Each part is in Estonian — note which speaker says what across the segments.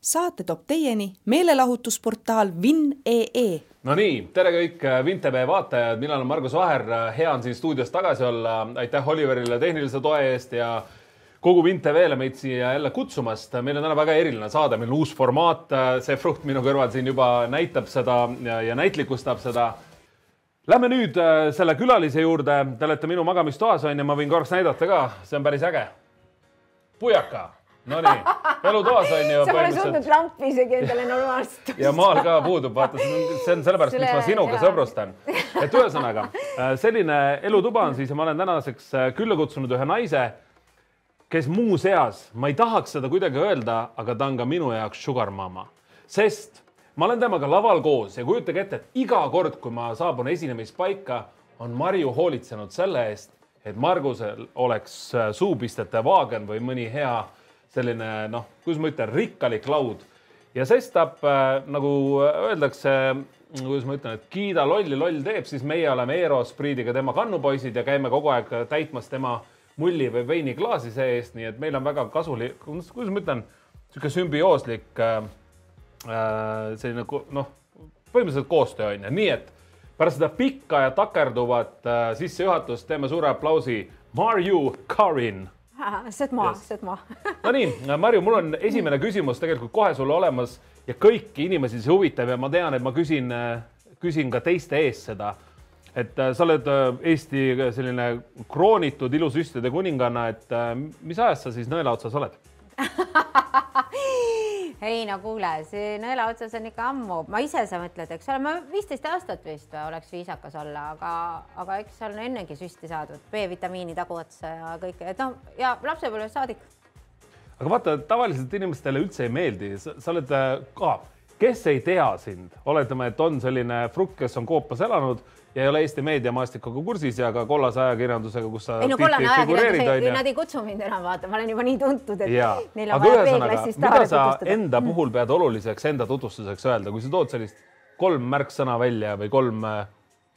Speaker 1: Saate toob teieni meelelahutusportaal Vinn.ee
Speaker 2: Nonii, tere kõik Vintebe vaatajad, mina olen Margus Vaher, hea on siin stuudios tagasi olla. aitäh Oliverile tehnilise toe eest ja kogu Vintevele meid siia jälle kutsumast. meil on täna väga eriline saade, meil on uus formaat, see fruht minu kõrval siin juba näitab seda ja, ja näitlikustab seda. Lähme nüüd äh, selle külalise juurde. Te olete minu magamistoas on ju, ma võin korraks näidata ka, see on päris äge. pujaka Nonii, elutoas on ju.
Speaker 3: sa pole suutnud lampi isegi endale normaalselt
Speaker 2: ja maal ka puudub, vaata, see on sellepärast, miks ma sinuga ja. sõbrustan. et ühesõnaga äh, selline elutuba on siis ja ma olen tänaseks äh, külla kutsunud ühe naise, kes muuseas, ma ei tahaks seda kuidagi öelda, aga ta on ka minu jaoks sugar mama, sest ma olen temaga laval koos ja kujutage ette, et iga kord, kui ma saabun esinemispaika, on Marju hoolitsenud selle eest, et Margusel oleks äh, suupistete vaagen või mõni hea selline noh, kuidas ma ütlen, rikkalik laud. Ja sestap äh, nagu öeldakse, kuidas ma ütlen, et kiida lolli, loll teeb, siis meie oleme Eros Priidiga tema kannupoisid ja käime kogu aeg täitmas tema mulli või veiniklaasi see-eest, nii et meil on väga kasulik, kuidas ma ütlen, niisugune sümbiooslik äh, äh selline noh, põhimõtteliselt koostöö on ju, nii et pärast seda pikka ja takerduvat äh, sissejuhatust teeme suure aplausi. Marju Karin
Speaker 3: c'est moi, c'est moi.
Speaker 2: Nonii, Marju, mul on esimene küsimus tegelikult kohe sulle olemas ja kõiki inimesi see huvitab ja ma tean, et ma küsin, küsin ka teiste eest seda. et äh, sa oled äh, Eesti selline kroonitud ilusüstide kuninganna, et äh, mis ajast sa siis nõela otsas oled
Speaker 3: ei no kuule, see nõela otsas on ikka ammu, ma ise sa mõtled, eks ole, ma viisteist aastat vist oleks viisakas olla, aga, aga eks on ennegi süsti saadud, B-vitamiini taguotsa ja kõike, et noh, ja lapsepõlvest saadik.
Speaker 2: aga vaata, tavaliselt inimestele üldse ei meeldi, sa oled ka, kes ei tea sind, oletame, et on selline frukk, kes on koopas elanud ja ei ole Eesti meediamaastikuga kursis ja ka kollase ajakirjandusega, kus sa
Speaker 3: ei no kollane ajakirjandus, nad ei kutsu mind enam vaata, ma olen juba nii tuntud, et
Speaker 2: ja. neil on vaja B-klassi staare tutvustada. Enda puhul pead oluliseks enda tutvustuseks öelda, kui sa tood sellist kolm märksõna välja või kolm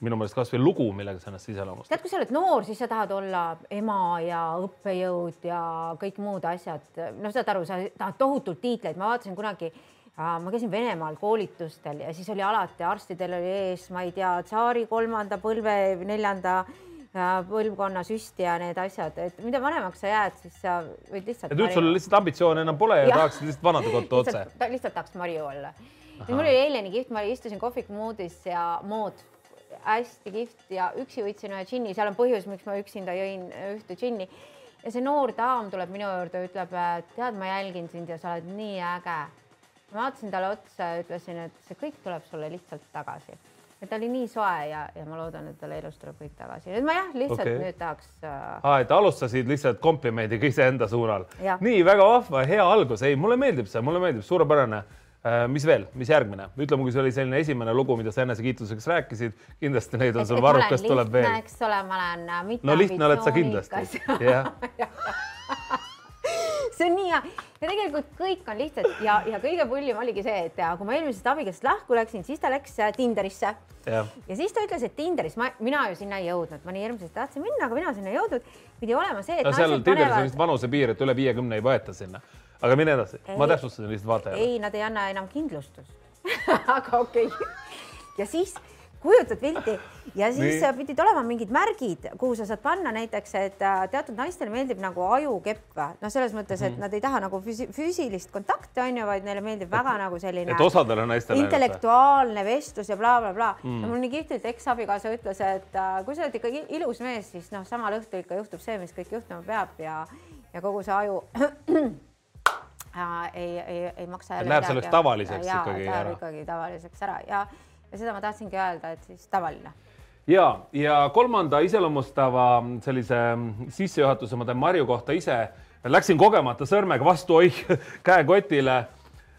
Speaker 2: minu meelest kasvõi lugu, millega sa ennast iseloomustad.
Speaker 3: tead, kui sa oled noor, siis sa tahad olla ema ja õppejõud ja kõik muud asjad. noh, saad aru, sa tahad tohutult tiitleid, ma vaatasin kunagi ma käisin Venemaal koolitustel ja siis oli alati arstidel oli ees, ma ei tea, tsaari kolmanda põlve, neljanda äh, põlvkonna süsti ja need asjad, et mida vanemaks sa jääd, siis sa võid lihtsalt.
Speaker 2: et nüüd sul lihtsalt ambitsioone enam pole ja, ja tahaksid lihtsalt vanadekotta otse.
Speaker 3: lihtsalt tahaks Marju olla. mul oli eile nii kihvt, ma istusin kohvikumoodis ja mood hästi kihvt ja üksi võtsin ühe džinni, seal on põhjus, miks ma üksinda jõin ühte džinni. ja see noor daam tuleb minu juurde, ütleb, et tead, ma jälgin sind ja sa oled nii äge ma vaatasin talle otsa ja ütlesin, et see kõik tuleb sulle lihtsalt tagasi. et ta oli nii soe ja, ja ma loodan, et talle elus tuleb kõik tagasi. nüüd ma jah, lihtsalt okay. nüüd tahaks
Speaker 2: äh.... aa, et alustasid lihtsalt komplimendiga iseenda suunal. nii väga vahva, hea algus, ei, mulle meeldib see, mulle meeldib, suurepärane äh,. mis veel, mis järgmine, ütle mulle, kui see oli selline esimene lugu, mida sa enesekiituseks rääkisid, kindlasti neid on sul varrukas tuleb veel.
Speaker 3: eks ole, ma olen äh,
Speaker 2: no lihtne oled sa kindlasti, jah
Speaker 3: see on nii hea ja tegelikult kõik on lihtsalt ja, ja kõige pullim oligi see, et kui ma eelmisest abikaasast lahku läksin, siis ta läks äh, Tinderisse. ja siis ta ütles, et Tinderis ma, mina ju sinna ei jõudnud, ma nii hirmsasti tahtsin minna, aga mina sinna ei jõudnud. pidi olema see, et
Speaker 2: no,. seal Tinderis panevad... on vist vanusepiir, et üle viiekümne ei võeta sinna. aga mine edasi, ma täpsustasin lihtsalt vaatajale.
Speaker 3: ei, nad ei anna enam kindlustust aga okei okay. ja siis kujutad pilti ja siis Nii. pidid olema mingid märgid, kuhu sa saad panna näiteks, et äh, teatud naistele meeldib nagu ajukepp, noh, selles mõttes, et -hmm. nad ei taha nagu füsi füüsilist kontakti, on ju, vaid neile meeldib väga nagu selline.
Speaker 2: et osadele naistele.
Speaker 3: intellektuaalne vestlus ja blablabla bla, bla. mm. ja mul nii kihvtilt eksabikaasa ütles, et uh, kui sa oled ikkagi ilus mees, siis noh, samal õhtul ikka juhtub see, mis kõik juhtuma peab ja, ja kogu see aju äh, ei, ei, ei maksa.
Speaker 2: Läheb selleks tavaliseks ja, ikkagi
Speaker 3: ära. ikkagi tavaliseks ära ja ja seda ma tahtsingi öelda, et siis tavaline.
Speaker 2: ja, ja kolmanda iseloomustava sellise sissejuhatuse ma teen Marju kohta ise. Läksin kogemata sõrmega vastu oih käekotile.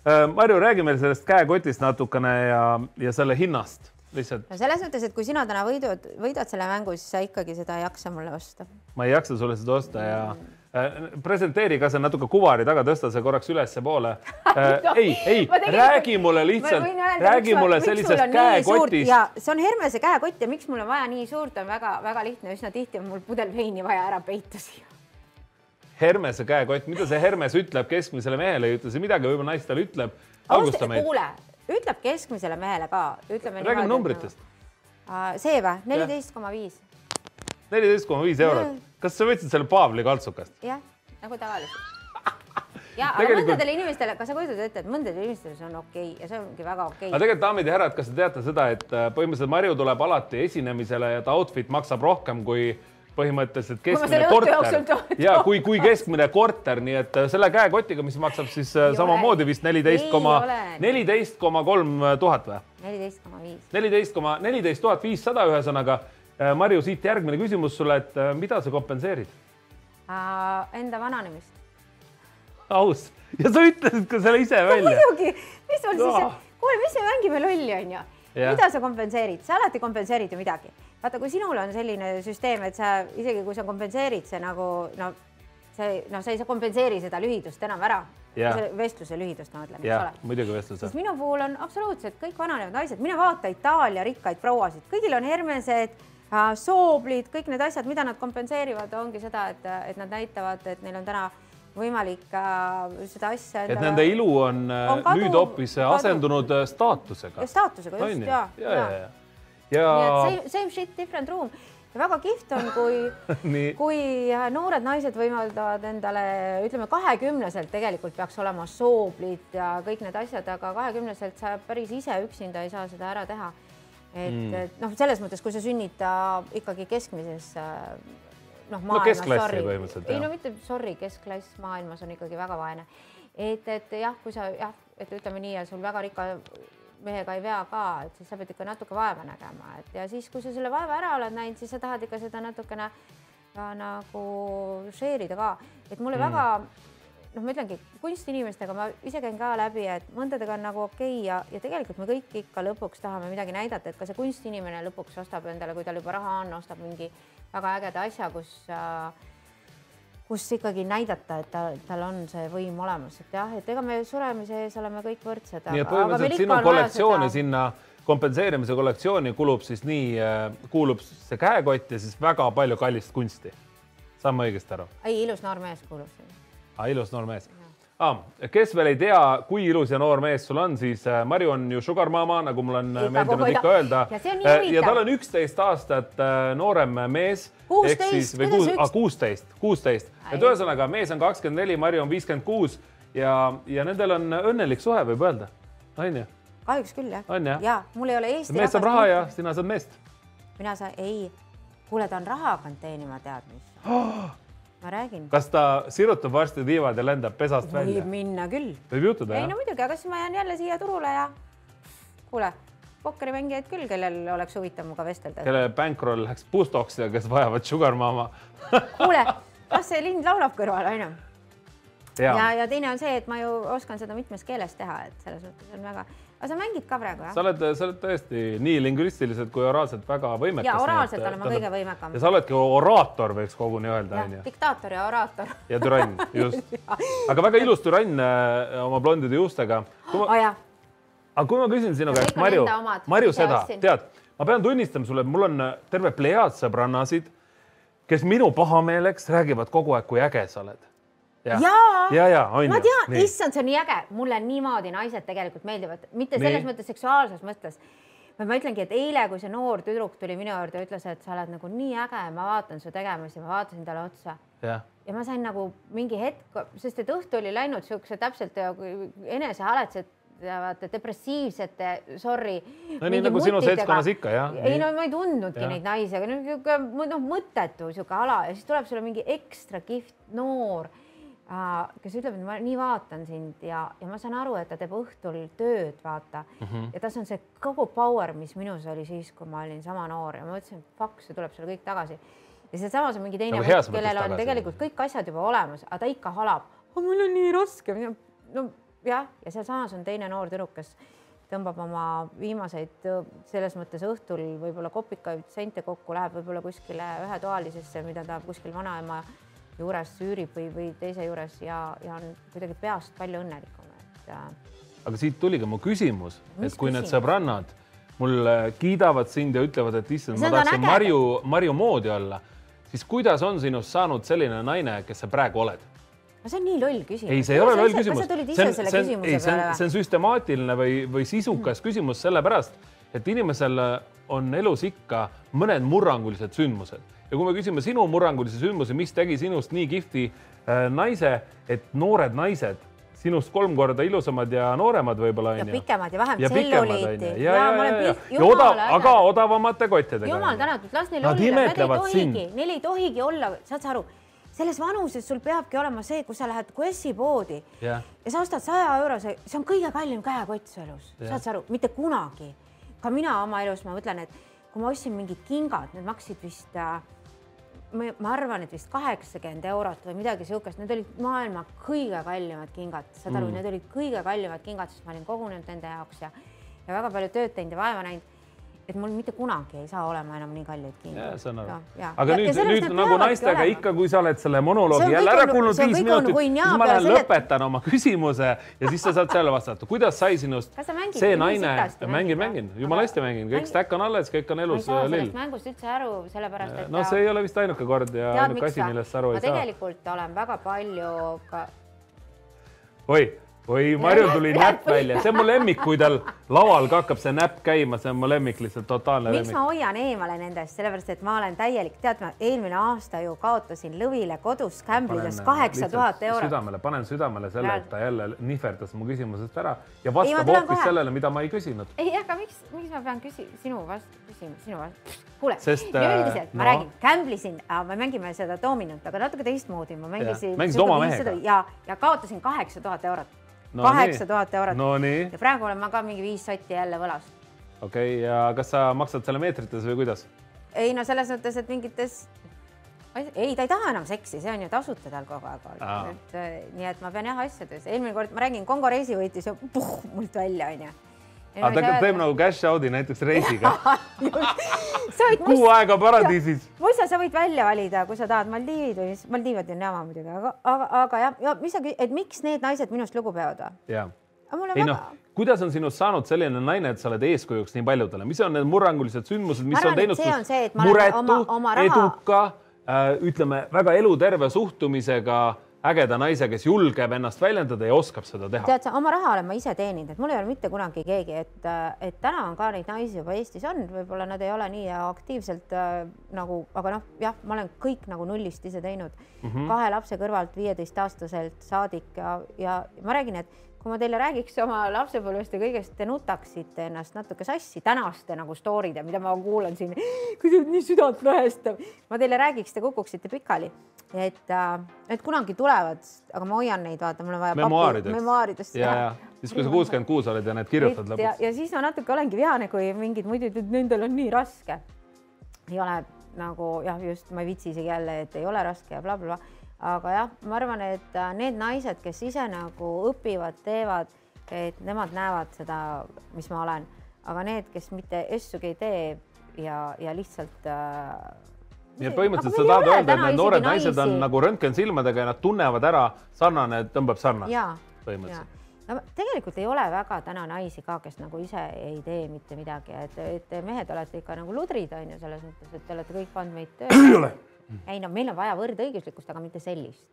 Speaker 2: Äh, Marju, räägi meil sellest käekotist natukene ja, ja selle hinnast lihtsalt.
Speaker 3: no selles mõttes, et kui sina täna võidud, võidad selle mängu, siis sa ikkagi seda ei jaksa mulle osta.
Speaker 2: ma ei jaksa sulle seda osta ja mm presenteeri ka see natuke kuvari taga, tõsta see korraks ülespoole
Speaker 3: no,
Speaker 2: ei, ei, räägi mulle lihtsalt, räägi mulle sellisest käekotist.
Speaker 3: ja see on Hermese käekott ja miks mul on vaja nii suurt, on väga-väga lihtne, üsna tihti on mul pudel veini vaja ära peita siia.
Speaker 2: Hermese käekott, mida see Hermes ütleb keskmisele mehele, ei ütle see midagi, võib-olla naist talle ütleb.
Speaker 3: kuule, ütleb keskmisele mehele ka, ütleme.
Speaker 2: räägime numbritest.
Speaker 3: see või, neliteist koma viis.
Speaker 2: Neliteist koma viis eurot kas sa võtsid selle Paavli kaltsukast?
Speaker 3: jah, nagu tavaliselt. ja aga tegelikult... mõndadele inimestele, kas sa kujutad ette, et mõndadele inimestele see on okei okay ja see ongi väga okei okay..
Speaker 2: aga tegelikult, daamid ja härrad, kas te teate seda, et äh, põhimõtteliselt Marju tuleb alati esinemisele ja ta outfit maksab rohkem kui põhimõtteliselt keskmine korter ja kui, kui keskmine korter, nii et äh, selle käekotiga, mis maksab siis äh, ei samamoodi ole. vist neliteist koma, neliteist koma kolm tuhat või?
Speaker 3: neliteist koma viis.
Speaker 2: neliteist koma, neliteist tuhat viissada, ühesõnaga Marju, siit järgmine küsimus sulle, et äh, mida sa kompenseerid?
Speaker 3: Enda vananemist.
Speaker 2: aus ja sa ütlesid ka selle ise välja.
Speaker 3: muidugi, mis sul no. siis, kuule, mis me mängime lolli, onju. mida sa kompenseerid, sa alati kompenseerid ju midagi. vaata, kui sinul on selline süsteem, et sa isegi kui sa kompenseerid, see nagu no see noh, sa ei saa kompenseeri seda lühidust enam ära vestluse lühidust ma mõtlen, eks ole.
Speaker 2: muidugi vestluse.
Speaker 3: minu puhul on absoluutselt kõik vananevad naised, mine vaata Itaalia rikkaid prouasid, kõigil on Hermesed sooblid, kõik need asjad, mida nad kompenseerivad, ongi seda, et, et nad näitavad, et neil on täna võimalik äh, seda asja.
Speaker 2: et nende ilu on, äh, on kadu, nüüd hoopis asendunud äh, staatusega.
Speaker 3: staatusega just ja,
Speaker 2: ja, ja, ja. ja.
Speaker 3: Same, same shit, different room ja väga kihvt on, kui kui noored naised võimaldavad endale, ütleme kahekümneselt tegelikult peaks olema sooblid ja kõik need asjad, aga kahekümneselt sa päris ise üksinda ei saa seda ära teha et mm., et noh, selles mõttes, kui sa sünnid ta ikkagi keskmises noh, maailmas no,
Speaker 2: põhimõtteliselt.
Speaker 3: ei no mitte sorry, keskklass maailmas on ikkagi väga vaene. et, et jah, kui sa jah, et ütleme nii ja sul väga rikka mehega ei vea ka, et siis sa pead ikka natuke vaeva nägema, et ja siis, kui sa selle vaeva ära oled näinud, siis sa tahad ikka seda natukene ka nagu share ida ka, et mulle mm. väga noh, ma ütlengi kunstinimestega ma ise käin ka läbi, et mõndadega on nagu okei okay ja, ja tegelikult me kõik ikka lõpuks tahame midagi näidata, et ka see kunstinimene lõpuks ostab endale, kui tal juba raha on, ostab mingi väga ägeda asja, kus äh, kus ikkagi näidata, et ta, tal on see võim olemas, et jah, et ega me suremise ees oleme kõik võrdsed.
Speaker 2: nii et põhimõtteliselt sinu kollektsiooni seda... sinna kompenseerimise kollektsiooni kulub siis nii, äh, kuulub see käekott ja siis väga palju kallist kunsti. saan ma õigesti aru?
Speaker 3: ei, ilus noor mees kuulub sinna
Speaker 2: ah,. ilus noor mees ah,. kes veel ei tea, kui ilus ja noor mees sul on, siis äh, Marju on ju sugar mama, nagu mul on äh, meeldinud ikka öelda.
Speaker 3: ja,
Speaker 2: ja tal on üksteist aastat äh, noorem mees.
Speaker 3: kuusteist,
Speaker 2: kuidas üks? kuusteist, kuusteist, et ühesõnaga mees on kakskümmend neli, Marju on viiskümmend kuus ja, ja nendel on õnnelik suhe, võib öelda, on ju?
Speaker 3: kahjuks küll jah.
Speaker 2: on jah?
Speaker 3: ja mul ei ole Eesti.
Speaker 2: mees saab raha ja sina saad meest.
Speaker 3: mina saan, ei, kuule, ta on raha hakanud teenima, tead mis oh! ma räägin.
Speaker 2: kas ta sirutab varsti tiivad ja lendab pesast
Speaker 3: võib
Speaker 2: välja?
Speaker 3: võib minna küll.
Speaker 2: võib juhtuda,
Speaker 3: jah? ei no muidugi, aga siis ma jään jälle siia turule ja kuule, pokkerimängijaid küll, kellel oleks huvitav minuga vestelda.
Speaker 2: kelle bankroll läks pustoks ja kes vajavad sugar mama
Speaker 3: kuule, las see lind laulab kõrval, onju.
Speaker 2: ja,
Speaker 3: ja, ja teine on see, et ma ju oskan seda mitmes keeles teha, et selles mõttes on väga aga sa mängid ka praegu, jah?
Speaker 2: sa oled, sa oled tõesti nii lingvistiliselt kui oraalselt väga võimekas.
Speaker 3: ja oraalselt olen ma kõige võimekam.
Speaker 2: ja sa oledki oraator, võiks koguni öelda, onju.
Speaker 3: diktaator ja oraator.
Speaker 2: ja türann, just aga väga ilus türann äh, oma blondide juustega.
Speaker 3: Ma... Oh, jah.
Speaker 2: aga kui ma küsin sinu käest, Marju, Marju seda, tead, ma pean tunnistama sulle, mul on äh, terve plejaad sõbrannasid, kes minu pahameeleks räägivad kogu aeg, kui äge sa oled
Speaker 3: ja, ja,
Speaker 2: ja, ja, on
Speaker 3: ma tean, issand, see on nii äge, mulle niimoodi naised tegelikult meeldivad, mitte nii. selles mõttes seksuaalses mõttes. ma ütlengi, et eile, kui see noor tüdruk tuli minu juurde ütles, et sa oled nagu nii äge, ma vaatan su tegemisi, ma vaatasin talle otsa.
Speaker 2: ja
Speaker 3: ma sain nagu mingi hetk, sest et õhtu oli läinud siukse täpselt enesehaletsed vaata depressiivsete, sorry.
Speaker 2: no nii nagu sinu seltskonnas ikka jah.
Speaker 3: ei no ma ei tundnudki ja. neid naisi, aga noh, mõttetu sihuke ala ja siis tuleb sulle mingi ekstra kihvt noor kes ütleb, et ma nii vaatan sind ja, ja ma saan aru, et ta teeb õhtul tööd, vaata mm. -hmm. ja tas on see kogu power, mis minus oli siis, kui ma olin sama noor ja ma mõtlesin, fuck, see tuleb sulle kõik tagasi. ja sealsamas on mingi teine
Speaker 2: nagu võt,
Speaker 3: kellel on tagasi. tegelikult kõik asjad juba olemas, aga ta ikka halab. mul on nii raske. no jah, ja sealsamas on teine noor tüdruk, kes tõmbab oma viimaseid selles mõttes õhtul võib-olla kopikaid sente kokku, läheb võib-olla kuskile ühetoalisesse, mida ta kuskil vanaema juures üürib või, või teise juures ja, ja on kuidagi peast palju õnnelikum, et äh,
Speaker 2: aga siit tuli ka mu küsimus, et kui need
Speaker 3: küsimus?
Speaker 2: sõbrannad mul kiidavad sind ja ütlevad, et issand,
Speaker 3: See
Speaker 2: ma
Speaker 3: on äge.
Speaker 2: Marju, Marju moodi olla, siis kuidas on sinust saanud selline naine, kes sa praegu oled?
Speaker 3: no see on nii loll küsimus.
Speaker 2: ei, see ei ole loll küsimus.
Speaker 3: ise selle
Speaker 2: see on, ei, see on, see on süstemaatiline või, või sisukas küsimus sellepärast, et inimesel on elus ikka mõned murrangulised sündmused ja kui me küsime sinu murrangulisi sündmusi, mis tegi sinust nii kihvti äh, naise, et noored naised sinust kolm korda ilusamad ja nooremad võib-olla
Speaker 3: ja
Speaker 2: onju.
Speaker 3: pikemad ja vähem
Speaker 2: ja pikemad onju.
Speaker 3: tselluliiti.
Speaker 2: ja, ja, ja, ja, ja odav, aga odavamate kottidega.
Speaker 3: jumal tänatud, las neil olla, nad ei tohigi, neil ei tohigi olla, saad sa aru, selles vanuses sul peabki olema see, kui sa lähed Guessi poodi
Speaker 2: Jah.
Speaker 3: ja sa ostad saja eurose, see on kõige kallim käekott su elus,
Speaker 2: Jah.
Speaker 3: saad sa aru, mitte kunagi. ka mina oma elus, ma mõtlen, et kui ma ostsin mingid kingad, need maksid vist äh, ma, ma arvan, et vist kaheksakümmend eurot või midagi siukest, need olid maailma kõige kallimad kingad, saad aru mm., need olid kõige kallimad kingad, sest ma olin kogunenud nende jaoks ja, ja väga palju tööd teinud ja vaeva näinud. Et mul mitte kunagi ei saa olema enam nii kalleid
Speaker 2: ja. aga
Speaker 3: Ja-
Speaker 2: nüüd nüüd nagu naistega
Speaker 3: olema.
Speaker 2: ikka, kui sa oled selle monoloogi
Speaker 3: on
Speaker 2: jälle ära kuulnud viis minutit, siis ma lähen lõpetan oma küsimuse ja siis sa saad selle vastata, kuidas sai sinust see naine mängin, mängin, jumala hästi mängin, kõik stack on alles, kõik on
Speaker 3: ma ei
Speaker 2: elus
Speaker 3: saa sellest. mängust üldse aru, sellepärast et
Speaker 2: no see ei ole vist ainuke kord ja ainuke asi, millest sa aru
Speaker 3: ma
Speaker 2: ei saa.
Speaker 3: tegelikult olen väga palju ka
Speaker 2: oi, oi, Marjul tuli näpp välja, see on mu lemmik, kui tal laval ka hakkab see näpp käima, see on mu lemmik lihtsalt, totaalne
Speaker 3: miks
Speaker 2: lemmik
Speaker 3: ma. hoian eemale nendest, sellepärast et ma olen täielik, tead ma eelmine aasta ju kaotasin lõvile kodus Camblides kaheksa tuhat eurot.
Speaker 2: südamele, panen südamele selle, et ta jälle nihverdas mu küsimusest ära ja
Speaker 3: ma
Speaker 2: vastab hoopis sellele, mida ma ei küsinud.
Speaker 3: ei, aga miks, miks ma pean küsi-, sinu vastu küsima, sinu vastu, kuule,
Speaker 2: äh,
Speaker 3: üldiselt ma
Speaker 2: no.
Speaker 3: räägin, Camblysin, me mängime seda Dominot, aga natuke teistmoodi, ma mängisin.
Speaker 2: mängisid oma mehega?
Speaker 3: ja, ja kaotasin kaheksa tuhat eurot. Kaheksa tuhat eurot.
Speaker 2: no
Speaker 3: ja praegu olen ma ka mingi viis sotti jälle võlas.
Speaker 2: okei okay,, ja kas sa maksad selle meetrites või kuidas?
Speaker 3: ei no selles mõttes, et mingites, ei, ta ei taha enam seksi, see on ju tasuta tal kogu aeg olnud, et äh, nii et ma pean jah asjades, eelmine kord ma räägin, Kongo reisi võitis ja puh, mult välja onju.
Speaker 2: Aga ta teeb nagu cash out'i näiteks reisiga. kuu aega paradiisis.
Speaker 3: muista, sa võid välja valida, kui sa tahad Maldiivid või mis, Maldiivid on jama muidugi, aga, aga, aga jah, ja mis sa, et miks need naised minust lugu peavad või?
Speaker 2: jaa. ei noh, kuidas on sinust saanud selline naine, et sa oled eeskujuks nii paljudele, mis on need murrangulised sündmused, mis on
Speaker 3: arvan,
Speaker 2: teinud
Speaker 3: on ma olen
Speaker 2: muretu eduka äh,, ütleme väga eluterve suhtumisega ägeda naise, kes julgeb ennast väljendada ja oskab seda teha.
Speaker 3: tead sa, oma raha olen ma ise teeninud, et mul ei ole mitte kunagi keegi, et, et täna on ka neid naisi juba Eestis on, võib-olla nad ei ole nii aktiivselt äh, nagu, aga noh, jah, ma olen kõik nagu nullist ise teinud mm -hmm. kahe lapse kõrvalt viieteistaastaselt saadik ja, ja ma räägin, et kui ma teile räägiks oma lapsepõlvest ja kõigest, te nutaksite ennast natuke sassi tänaste nagu story'de, mida ma kuulan siin, kuidas nii südantlõhestav. ma teile räägiks, te kukuksite pikali, et, et kunagi tulevad, aga ma hoian neid, vaata, mul on vaja.
Speaker 2: memuaarideks.
Speaker 3: memuaaridest
Speaker 2: ja, ja siis, kui sa kuuskümmend kuus oled ja need kirjutad
Speaker 3: et ja,
Speaker 2: lõpuks.
Speaker 3: ja siis ma natuke olengi vihane, kui mingid muidu ütlevad, nendel on nii raske. ei ole nagu jah, just ma ei viitsi isegi jälle, et ei ole raske ja blablabla bla.. Aga jah, ma arvan, et äh, need naised, kes ise nagu õpivad, teevad, et nemad näevad seda, mis ma olen, aga need, kes mitte essugi ei tee ja, ja lihtsalt äh,
Speaker 2: nii et põhimõtteliselt sa tahad öelda, et need noored naised on nagu röntgensilmadega ja nad tunnevad ära, sarnane tõmbab sarnast. põhimõtteliselt.
Speaker 3: no tegelikult ei ole väga täna naisi ka, kes nagu ise ei tee mitte midagi, et, et mehed olete ikka nagu ludrid on ju selles mõttes, et te olete kõik pannud meid tööle. ei ole. Ei no meil on vaja võrdõiguslikkust, aga mitte sellist.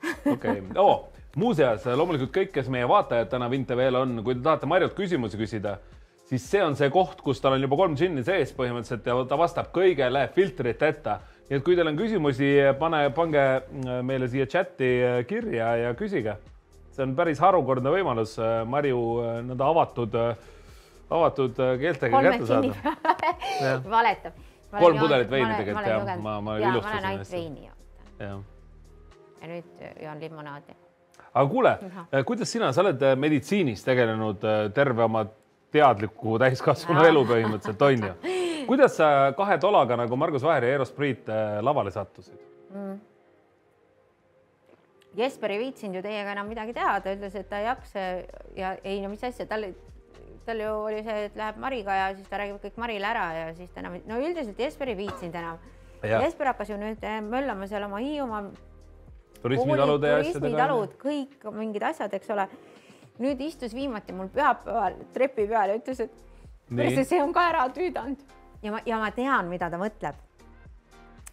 Speaker 2: okei, oo, muuseas loomulikult kõik, kes meie vaatajad täna Vint TV-l on, kui te tahate Marjult küsimusi küsida, siis see on see koht, kus tal on juba kolm džinni sees põhimõtteliselt ja ta vastab kõigele filtriteta. nii et kui teil on küsimusi, pane, pange äh, meile siia chati äh, kirja ja küsige. see on päris harukordne võimalus äh, Marju nõnda avatud, avatud keeltega kätte saada.
Speaker 3: valetab.
Speaker 2: Kolm pudelit veini tegelikult, jah. Ma- ma
Speaker 3: ja ma
Speaker 2: ilustasin
Speaker 3: olen ainult veini joonud ja nüüd joon limonaadi.
Speaker 2: aga kuule
Speaker 3: Ahah.,
Speaker 2: kuidas sina, sa oled äh, meditsiinis tegelenud äh, terve oma teadliku täiskasvanu elu põhimõtteliselt on ju. kuidas sa kahe tolaga nagu Margus Vaher ja Eero Spriit äh, lavale sattusid?
Speaker 3: Jesper ei viitsinud ju teiega enam midagi teha, ta ütles, et ta ei jaksa ja ei no mis asja, tal, tal ju oli see, et läheb Mariga ja siis ta räägib kõik Marile ära ja siis ta enam, no üldiselt Jesper ei viitsinud enam. Jesper hakkas ju nüüd eh, möllama seal oma Hiiumaa
Speaker 2: turismitalude ja asjadega.
Speaker 3: kõik mingid asjad, eks ole. nüüd istus viimati mul pühapäeval trepi peal ja ütles, et kuule, see on ka ära tüüdanud ja ma, ja ma tean, mida ta mõtleb.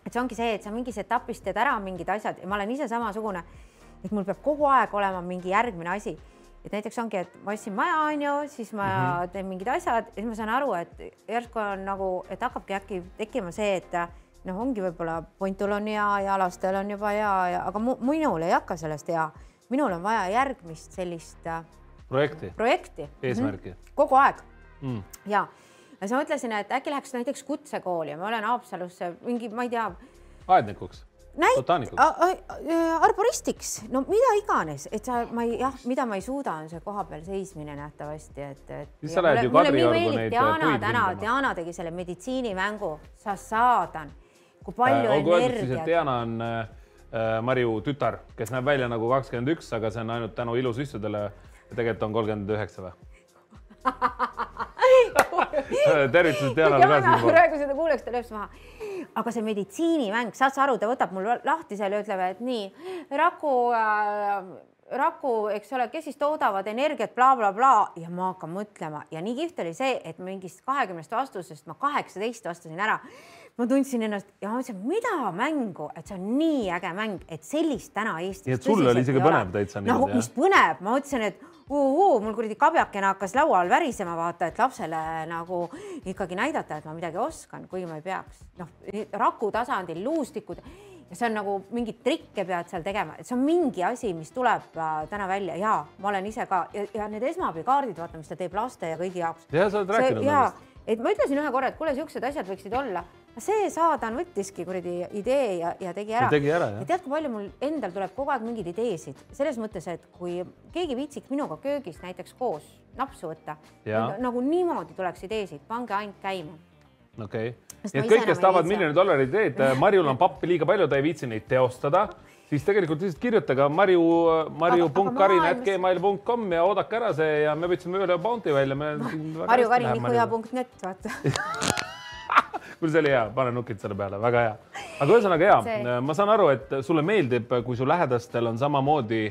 Speaker 3: et see ongi see, et sa mingis etapis teed ära mingid asjad ja ma olen ise samasugune, et mul peab kogu aeg olema mingi järgmine asi. Et näiteks ongi, et ma ostsin maja, onju, siis ma mm -hmm. teen mingid asjad ja siis ma saan aru, et järsku on nagu, et hakkabki äkki tekkima see, et noh, ongi võib-olla Pontul on hea ja lastel on juba hea ja, aga mu, minul ei hakka sellest hea. minul on vaja järgmist sellist äh,
Speaker 2: projekti,
Speaker 3: projekti.
Speaker 2: eesmärki.
Speaker 3: kogu aeg
Speaker 2: Mm.
Speaker 3: ja, ja siis ma mõtlesin, et äkki läheks näiteks kutsekooli ja ma olen Haapsalusse mingi, ma ei tea,
Speaker 2: aednikuks,
Speaker 3: näit- arboristiks, no mida iganes, et sa, ma ei, jah, mida ma ei suuda, on see kohapeal seismine nähtavasti, et, et.
Speaker 2: Siis sa lähed ju Kadriorgu neid,
Speaker 3: Diana
Speaker 2: puid
Speaker 3: täna. Diana tegi selle meditsiinimängu, sa saadan, kui palju
Speaker 2: et
Speaker 3: energiat.
Speaker 2: Diana on äh, Marju tütar, kes näeb välja nagu kakskümmend üks, aga see on ainult tänu ilusüstudele ja tegelikult on kolmkümmend üheksa või? tervitused Dianale ka
Speaker 3: Diana
Speaker 2: siinpool.
Speaker 3: praegu seda kuuleks, ta lööb maha. aga see meditsiinimäng, saad sa aru, ta võtab mul lahti seal ja ütleb, et nii raku äh, raku, eks ole, kes siis toodavad energiat bla,, blablabla ja ma hakkan mõtlema ja nii kihvt oli see, et mingist kahekümnest vastusest ma kaheksateist vastasin ära. Ma tundsin ennast ja ma mõtlesin, mida mängu, et see on nii äge mäng, et sellist täna Eestis.
Speaker 2: Nii et sul oli isegi põnev täitsa niimoodi, jah?
Speaker 3: mis põnev, ma mõtlesin, et uhuu, mul kuradi kabjakene hakkas laua all värisema, vaata, et lapsele nagu ikkagi näidata, et ma midagi oskan, kuigi ma ei peaks. noh, raku tasandil luustikud ja see on nagu mingeid trikke pead seal tegema, et see on mingi asi, mis tuleb äh, täna välja ja ma olen ise ka ja, ja need esmaabikaardid, vaata, mis ta teeb laste ja kõigi jaoks.
Speaker 2: jah, sa oled rääkinud
Speaker 3: ja
Speaker 2: nendest.,
Speaker 3: et ma ütlesin ühe korra, et kuule, siuksed asjad võiksid olla. See saadan võttiski kuradi idee ja, ja tegi ära.
Speaker 2: Ja tegi ära, jah.
Speaker 3: ja tead, kui palju mul endal tuleb kogu aeg mingeid ideesid selles mõttes, et kui keegi viitsiks minuga köögis näiteks koos napsu võtta, nagu niimoodi tuleks ideesid, pange ainult käima.
Speaker 2: okei okay., nii et kõik, kes tahavad miljoni dollari ideed, Marjul on pappi liiga palju, ta ei viitsi neid teostada, siis tegelikult lihtsalt kirjutage marju, marju.karin.gmail.com ja oodake ära see ja me võtsime üle bounty välja.
Speaker 3: Marju Karin, nikuja.net, vaata.
Speaker 2: kuule, see oli hea, pane nukid selle peale, väga hea. aga ühesõnaga hea
Speaker 3: See-,
Speaker 2: ma saan aru, et sulle meeldib, kui su lähedastel on samamoodi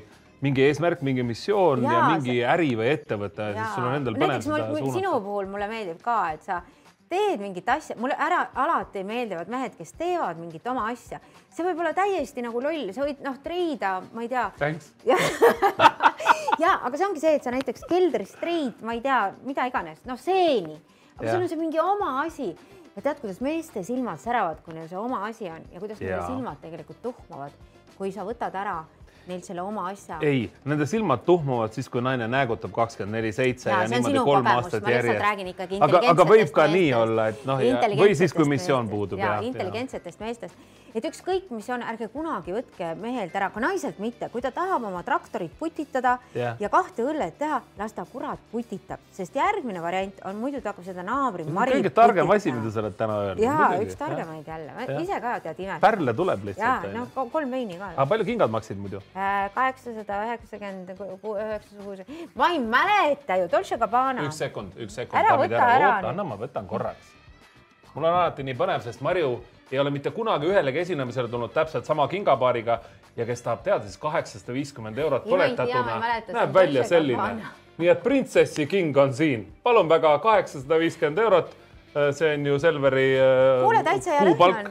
Speaker 2: mingi eesmärk, mingi missioon ja, ja mingi äri või ettevõte, siis sul on endal põnev
Speaker 3: mul,
Speaker 2: seda
Speaker 3: mul, sinu
Speaker 2: suunata.
Speaker 3: puhul mulle meeldib ka, et sa teed mingit asja, mulle ära alati meeldivad mehed, kes teevad mingit oma asja, see võib olla täiesti nagu loll, sa võid noh, treida, ma ei tea, ja aga see ongi see, et sa näiteks keldris treid, ma ei tea, mida iganes, noh seeni, aga
Speaker 2: Jah.
Speaker 3: sul on see mingi oma asi ja tead, kuidas meeste silmad säravad, kui neil see oma asi on ja kuidas nende
Speaker 2: Jaa.
Speaker 3: silmad tegelikult tuhmavad, kui sa võtad ära neilt selle oma asja.
Speaker 2: ei, nende silmad tuhmuvad siis, kui naine näägutab kakskümmend neli seitse ja niimoodi kolm aastat järjest aga, aga võib ka
Speaker 3: intelligentsetest
Speaker 2: nii
Speaker 3: meestest.
Speaker 2: olla, et noh, või siis, kui missioon puudub
Speaker 3: ja
Speaker 2: ja, ja.
Speaker 3: intelligentsetest meestest, et ükskõik, mis on, ärge kunagi võtke mehelt ära, ka naiselt mitte, kui ta tahab oma traktorit putitada
Speaker 2: Jah.
Speaker 3: ja kahte õllet teha, las ta kurat putitab, sest järgmine variant on muidu ta hakkab seda naabri
Speaker 2: kõige targem asi, mida sa oled täna öelnud.
Speaker 3: ja üks targemaid jälle, ise ka tead imet.
Speaker 2: pärle tuleb
Speaker 3: ja
Speaker 2: lihtsalt.
Speaker 3: noh, kolm veini ka.
Speaker 2: aga palju kingad maksid muidu?
Speaker 3: Kaheksasada üheksakümmend, üheksasada kuus, ma ei mäleta ju, Dolce Gabbana.
Speaker 2: üks sekund, üks sekund.
Speaker 3: Ära võta ära
Speaker 2: oota, anna ma võtan korraks. mul on alati nii põnev, sest Marju ei ole mitte kunagi ühelegi esinemisele tulnud täpselt sama kingapaariga ja kes tahab teada, siis kaheksasada viiskümmend eurot põletatuna näeb välja selline nii et printsessi king on siin, palun väga, kaheksasada viiskümmend eurot. see on ju Selveri äh,
Speaker 3: kuule, täitsa hea lõhn on.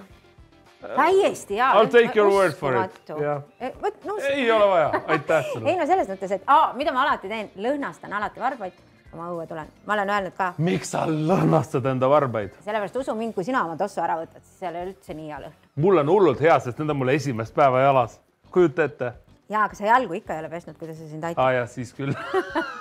Speaker 3: Täiesti hea.
Speaker 2: I'll take your word for it. Jah.
Speaker 3: vot no
Speaker 2: ei ole vaja, aitäh sulle
Speaker 3: ei. no selles mõttes, et aa, mida ma alati teen, lõhnastan alati varbaid, kui ma õue tulen, ma olen öelnud ka,
Speaker 2: miks sa lõhnastad enda varbaid?
Speaker 3: sellepärast usu mind, kui sina oma tossu ära võtad, siis ei ole üldse nii hea lõhn.
Speaker 2: mul on hullult hea, sest need on mul esimest päeva jalas. kujuta ette.
Speaker 3: ja, aga sa jalgu ikka ei ole pesnud, kuidas see sind aitab
Speaker 2: aa jah, siis küll.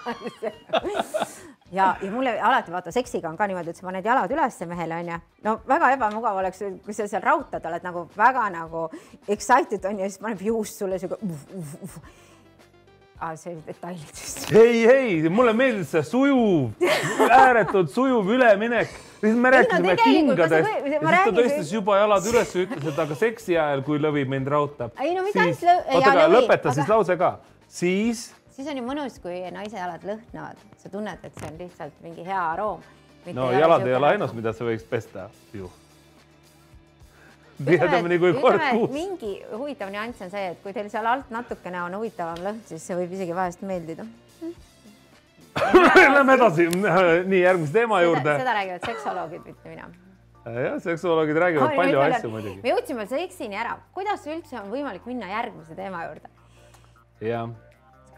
Speaker 3: ja, ja mulle alati vaata seksiga on ka niimoodi, et sa paned jalad ülesse mehele onju. no väga ebamugav oleks, kui sa seal raudtad oled nagu väga nagu excited onju ja siis paneb juust sulle siuke. Ah, see oli detailid vist.
Speaker 2: ei, ei, mulle meeldis see sujuv, ääretult sujuv üleminek. siis me rääkisime
Speaker 3: ma
Speaker 2: kingadest ja siis ta tõstis juba jalad üles ja ütles, et aga seksi ajal, kui lõvi mind raudtab.
Speaker 3: Ei, no mitte
Speaker 2: siis, oota, aga lõpeta
Speaker 3: aga-
Speaker 2: siis lause ka. siis
Speaker 3: siis on ju mõnus, kui naise jalad lõhnavad, sa tunned, et see on lihtsalt mingi hea aroom.
Speaker 2: no jalad ei ole ainus, mida sa võiks pesta ju. tihedamini kui kord kuus.
Speaker 3: mingi huvitav nüanss on see, et kui teil seal alt natukene on huvitavam lõhn, siis see võib isegi vahest meeldida.
Speaker 2: Lähme edasi, nii järgmise teema juurde.
Speaker 3: seda räägivad seksoloogid, mitte mina.
Speaker 2: jah, seksuoloogid räägivad palju asju muidugi.
Speaker 3: me jõudsime seksini ära, kuidas üldse on võimalik minna järgmise teema juurde?
Speaker 2: jah,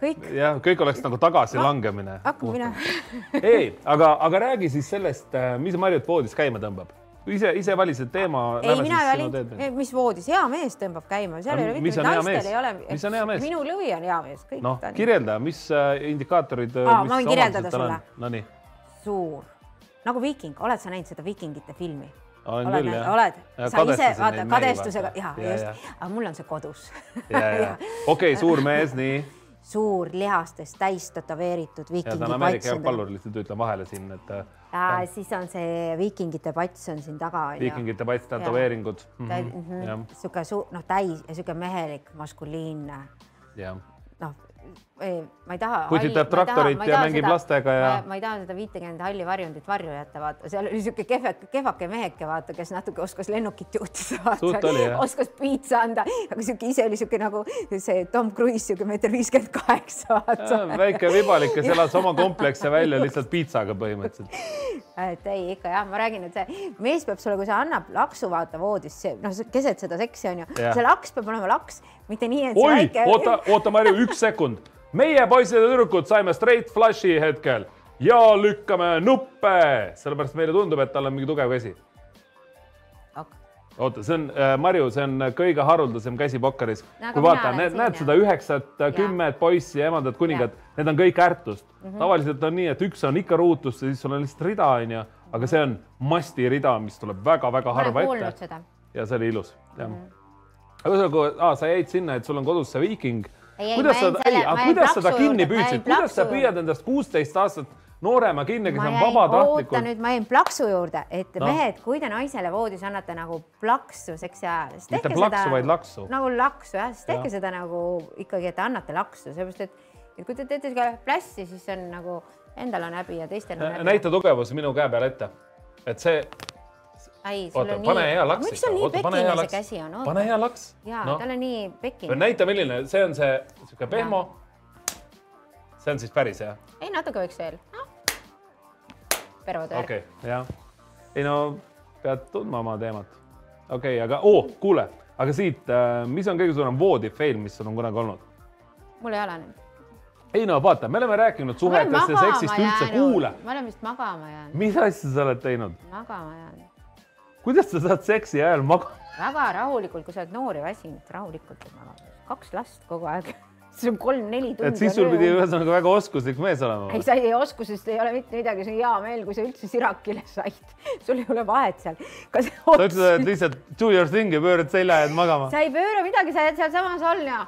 Speaker 3: kõik,
Speaker 2: jah, kõik oleks nagu tagasilangemine.
Speaker 3: hakkame minema.
Speaker 2: ei, aga, aga räägi siis sellest, mis Marjut voodis käima tõmbab. ise, ise valisid teema.
Speaker 3: ei, mina ei valinud, mis voodis, hea mees tõmbab käima, seal ei ole mitte
Speaker 2: on
Speaker 3: naistel ei ole.
Speaker 2: Mis on hea mees?
Speaker 3: minu lõvi on hea mees, kõik
Speaker 2: noh
Speaker 3: on
Speaker 2: kirjelda, mis äh, indikaatorid.
Speaker 3: Aa, ma võin kirjeldada sulle.
Speaker 2: Nonii,
Speaker 3: suur, nagu Viiking, oled sa näinud seda Viikingite filmi?
Speaker 2: olen
Speaker 3: oled
Speaker 2: küll jah.
Speaker 3: oled, sa ise vaata kadestusega ja,
Speaker 2: Ja,
Speaker 3: just, aga mul on see kodus.
Speaker 2: ja, ja, okei, suur mees, nii.
Speaker 3: Suur lihastest täis tätoveeritud viikingi pats
Speaker 2: jalgpallur, lihtsalt ütlen vahele siin, et äh,
Speaker 3: siis on see viikingite pats on siin taga
Speaker 2: viikingite pats, tätoveeringud. jah,
Speaker 3: sihuke suur, noh, täis ja sihuke mehelik, maskuliinne,
Speaker 2: jah.
Speaker 3: noh, ma ei taha.
Speaker 2: Putitab traktorit ja mängib lastega ja-
Speaker 3: ma ei taha seda viitekümmet halli varjundit varju jätta, vaata, seal oli sihuke kehve, kehvake meheke, vaata, kes natuke oskas lennukit juhtida, oskas piitsa anda, aga sihuke ise oli sihuke nagu see Tom Cruise, sihuke meeter viiskümmend kaheksa, vaata.
Speaker 2: väike vibalik, kes elas oma komplekse välja lihtsalt piitsaga põhimõtteliselt.
Speaker 3: et ei, ikka jah, ma räägin, et see mees peab sulle, kui see annab laksu, vaata voodis, noh, keset seda seksi onju,
Speaker 2: Jah.
Speaker 3: see laks peab olema laks, mitte nii, et see
Speaker 2: oi, oota, oota, Marju, üks sekund. Meie poisid ja tüdrukud saime straight flush'i hetkel ja lükkame nuppe, sellepärast meile tundub, et tal on mingi tugev käsi. oota, see on äh, Marju, see on kõige haruldasem käsi pokkeris.
Speaker 3: No
Speaker 2: kui vaata, näed, näed seda üheksat, kümmet poissi, emandat, kuningat, need on kõik ärtust. Mm. -hmm. tavaliselt on nii, et üks on ikka ruutus ja siis sul on lihtsalt rida, onju, aga see on mastirida, mis tuleb väga-väga harva ette. ja see oli ilus, jah. aga ühesõnaga, sa jäid sinna, et sul on kodus see viiking. Kuidas sa ei, aga kuidas sa ta kinni püüdsid, kuidas sa püüad endast kuusteist aastat noorema kinni, kes on vabatahtlikult?
Speaker 3: nüüd, ma jäin plaksu juurde, et no. mehed, kui te naisele voodis annate nagu plaksu seksi ajal, siis
Speaker 2: Mitte
Speaker 3: tehke
Speaker 2: plaksu,
Speaker 3: seda
Speaker 2: vaid laksu.
Speaker 3: nagu laksu jah, siis tehke
Speaker 2: Jah.
Speaker 3: seda nagu ikkagi, et te annate laksu, sellepärast et, et kui te teete plässi, siis on nagu endal on häbi ja teistel on häbi.
Speaker 2: näita tugevus minu käe peale ette, et see,
Speaker 3: ei, sul
Speaker 2: oota
Speaker 3: on,
Speaker 2: pane
Speaker 3: nii
Speaker 2: hea, laks
Speaker 3: miks sul nii pekine see käsi on?
Speaker 2: pane hea laks.
Speaker 3: ja
Speaker 2: noh,
Speaker 3: tal on nii pekine.
Speaker 2: näita, milline, see on see sihuke pehmo. see on siis päris jah?
Speaker 3: ei, natuke võiks veel no.. pervad värk
Speaker 2: okei okay,, jah. ei no pead tundma oma teemat. okei okay,, aga oo oh,, kuule, aga siit, mis on kõige suurem voodi fail, mis sul on kunagi olnud?
Speaker 3: mul ei ole nüüd.
Speaker 2: ei no vaata, me oleme rääkinud suhetest ja seksist üldse, kuule,
Speaker 3: ma olen vist magama jäänud,
Speaker 2: mis asja sa oled teinud,
Speaker 3: magama jäänud.
Speaker 2: Kuidas sa saad seksi ajal magama?
Speaker 3: väga rahulikult, kui sa oled noor ja väsinud, rahulikult magama. kaks last kogu aeg. see on kolm-neli tundi.
Speaker 2: et siis sul pidi ühesõnaga väga oskuslik mees olema
Speaker 3: ei, sa ei osku, sest ei ole mitte midagi, see on hea meel, kui sa üldse sirakile said. sul ei ole vahet seal. kas
Speaker 2: sa ütlesid, et lihtsalt do your thing ja pöörad selja ja jääd magama.
Speaker 3: sa ei pööra midagi, sa jääd sealsamas all ja.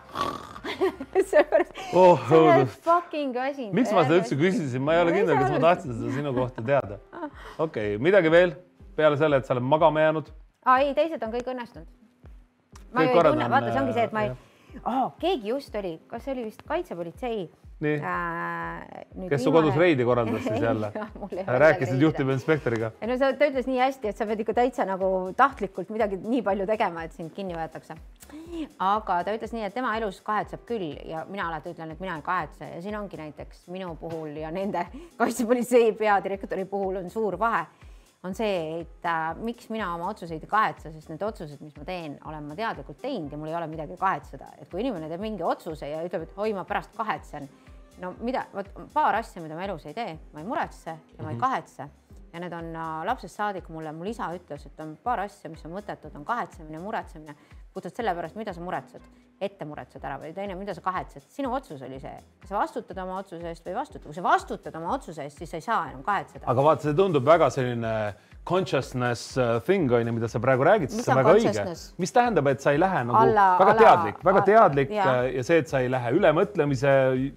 Speaker 3: sellepärast.
Speaker 2: oh
Speaker 3: sa oled fucking väsinud.
Speaker 2: miks ma seda üldse? küsisin, ma ei ole kindel, kas ma tahtsin seda sinu kohta teada. okei okay,, midagi veel peale selle, et sa oled magama jäänud?
Speaker 3: aa ei, teised on kõik õnnestunud. ma
Speaker 2: Kõik
Speaker 3: ju ei tunne, vaata, see ongi see, et ma ei oh,, keegi just oli, kas see oli vist kaitsepolitsei
Speaker 2: nii,
Speaker 3: äh,.
Speaker 2: kes su kodus reidi korraldas siis jälle? rääkisid? juhtivinspektoriga?
Speaker 3: ei no see, ta ütles nii hästi, et sa pead ikka täitsa nagu tahtlikult midagi nii palju tegema, et sind kinni võetakse. aga ta ütles nii, et tema elus kahetseb küll ja mina alati ütlen, et mina ei kahetse ja siin ongi näiteks minu puhul ja nende kaitsepolitsei peadirektori puhul on suur vahe on see, et äh, miks mina oma otsuseid ei kahetse, sest need otsused, mis ma teen, olen ma teadlikult teinud ja mul ei ole midagi kahetseda, et kui inimene teeb mingi otsuse ja ütleb, et oi, ma pärast kahetsen, no mida, vot paar asja, mida ma elus ei tee, ma ei muretse ja ma ei kahetse. Ja need on äh, lapsest saadik mulle, mul isa ütles, et on paar asja, mis on mõttetud, on kahetsemine, muretsemine, puhtalt sellepärast, mida sa muretsed, ette muretsed ära või teine, mida sa kahetsed, sinu otsus oli see, kas sa vastutad oma otsuse eest või ei vastuta, kui sa vastutad oma otsuse eest, siis sa ei saa enam kahetseda.
Speaker 2: aga vaata, see tundub väga selline consciousness uh, thing on ju, mida sa praegu räägid, see on väga õige. mis tähendab, et sa ei lähe nagu
Speaker 3: Alla-
Speaker 2: väga
Speaker 3: alla-
Speaker 2: teadlik, väga
Speaker 3: alla-
Speaker 2: teadlik ja. ja see, et sa ei lähe ülemõtlemise,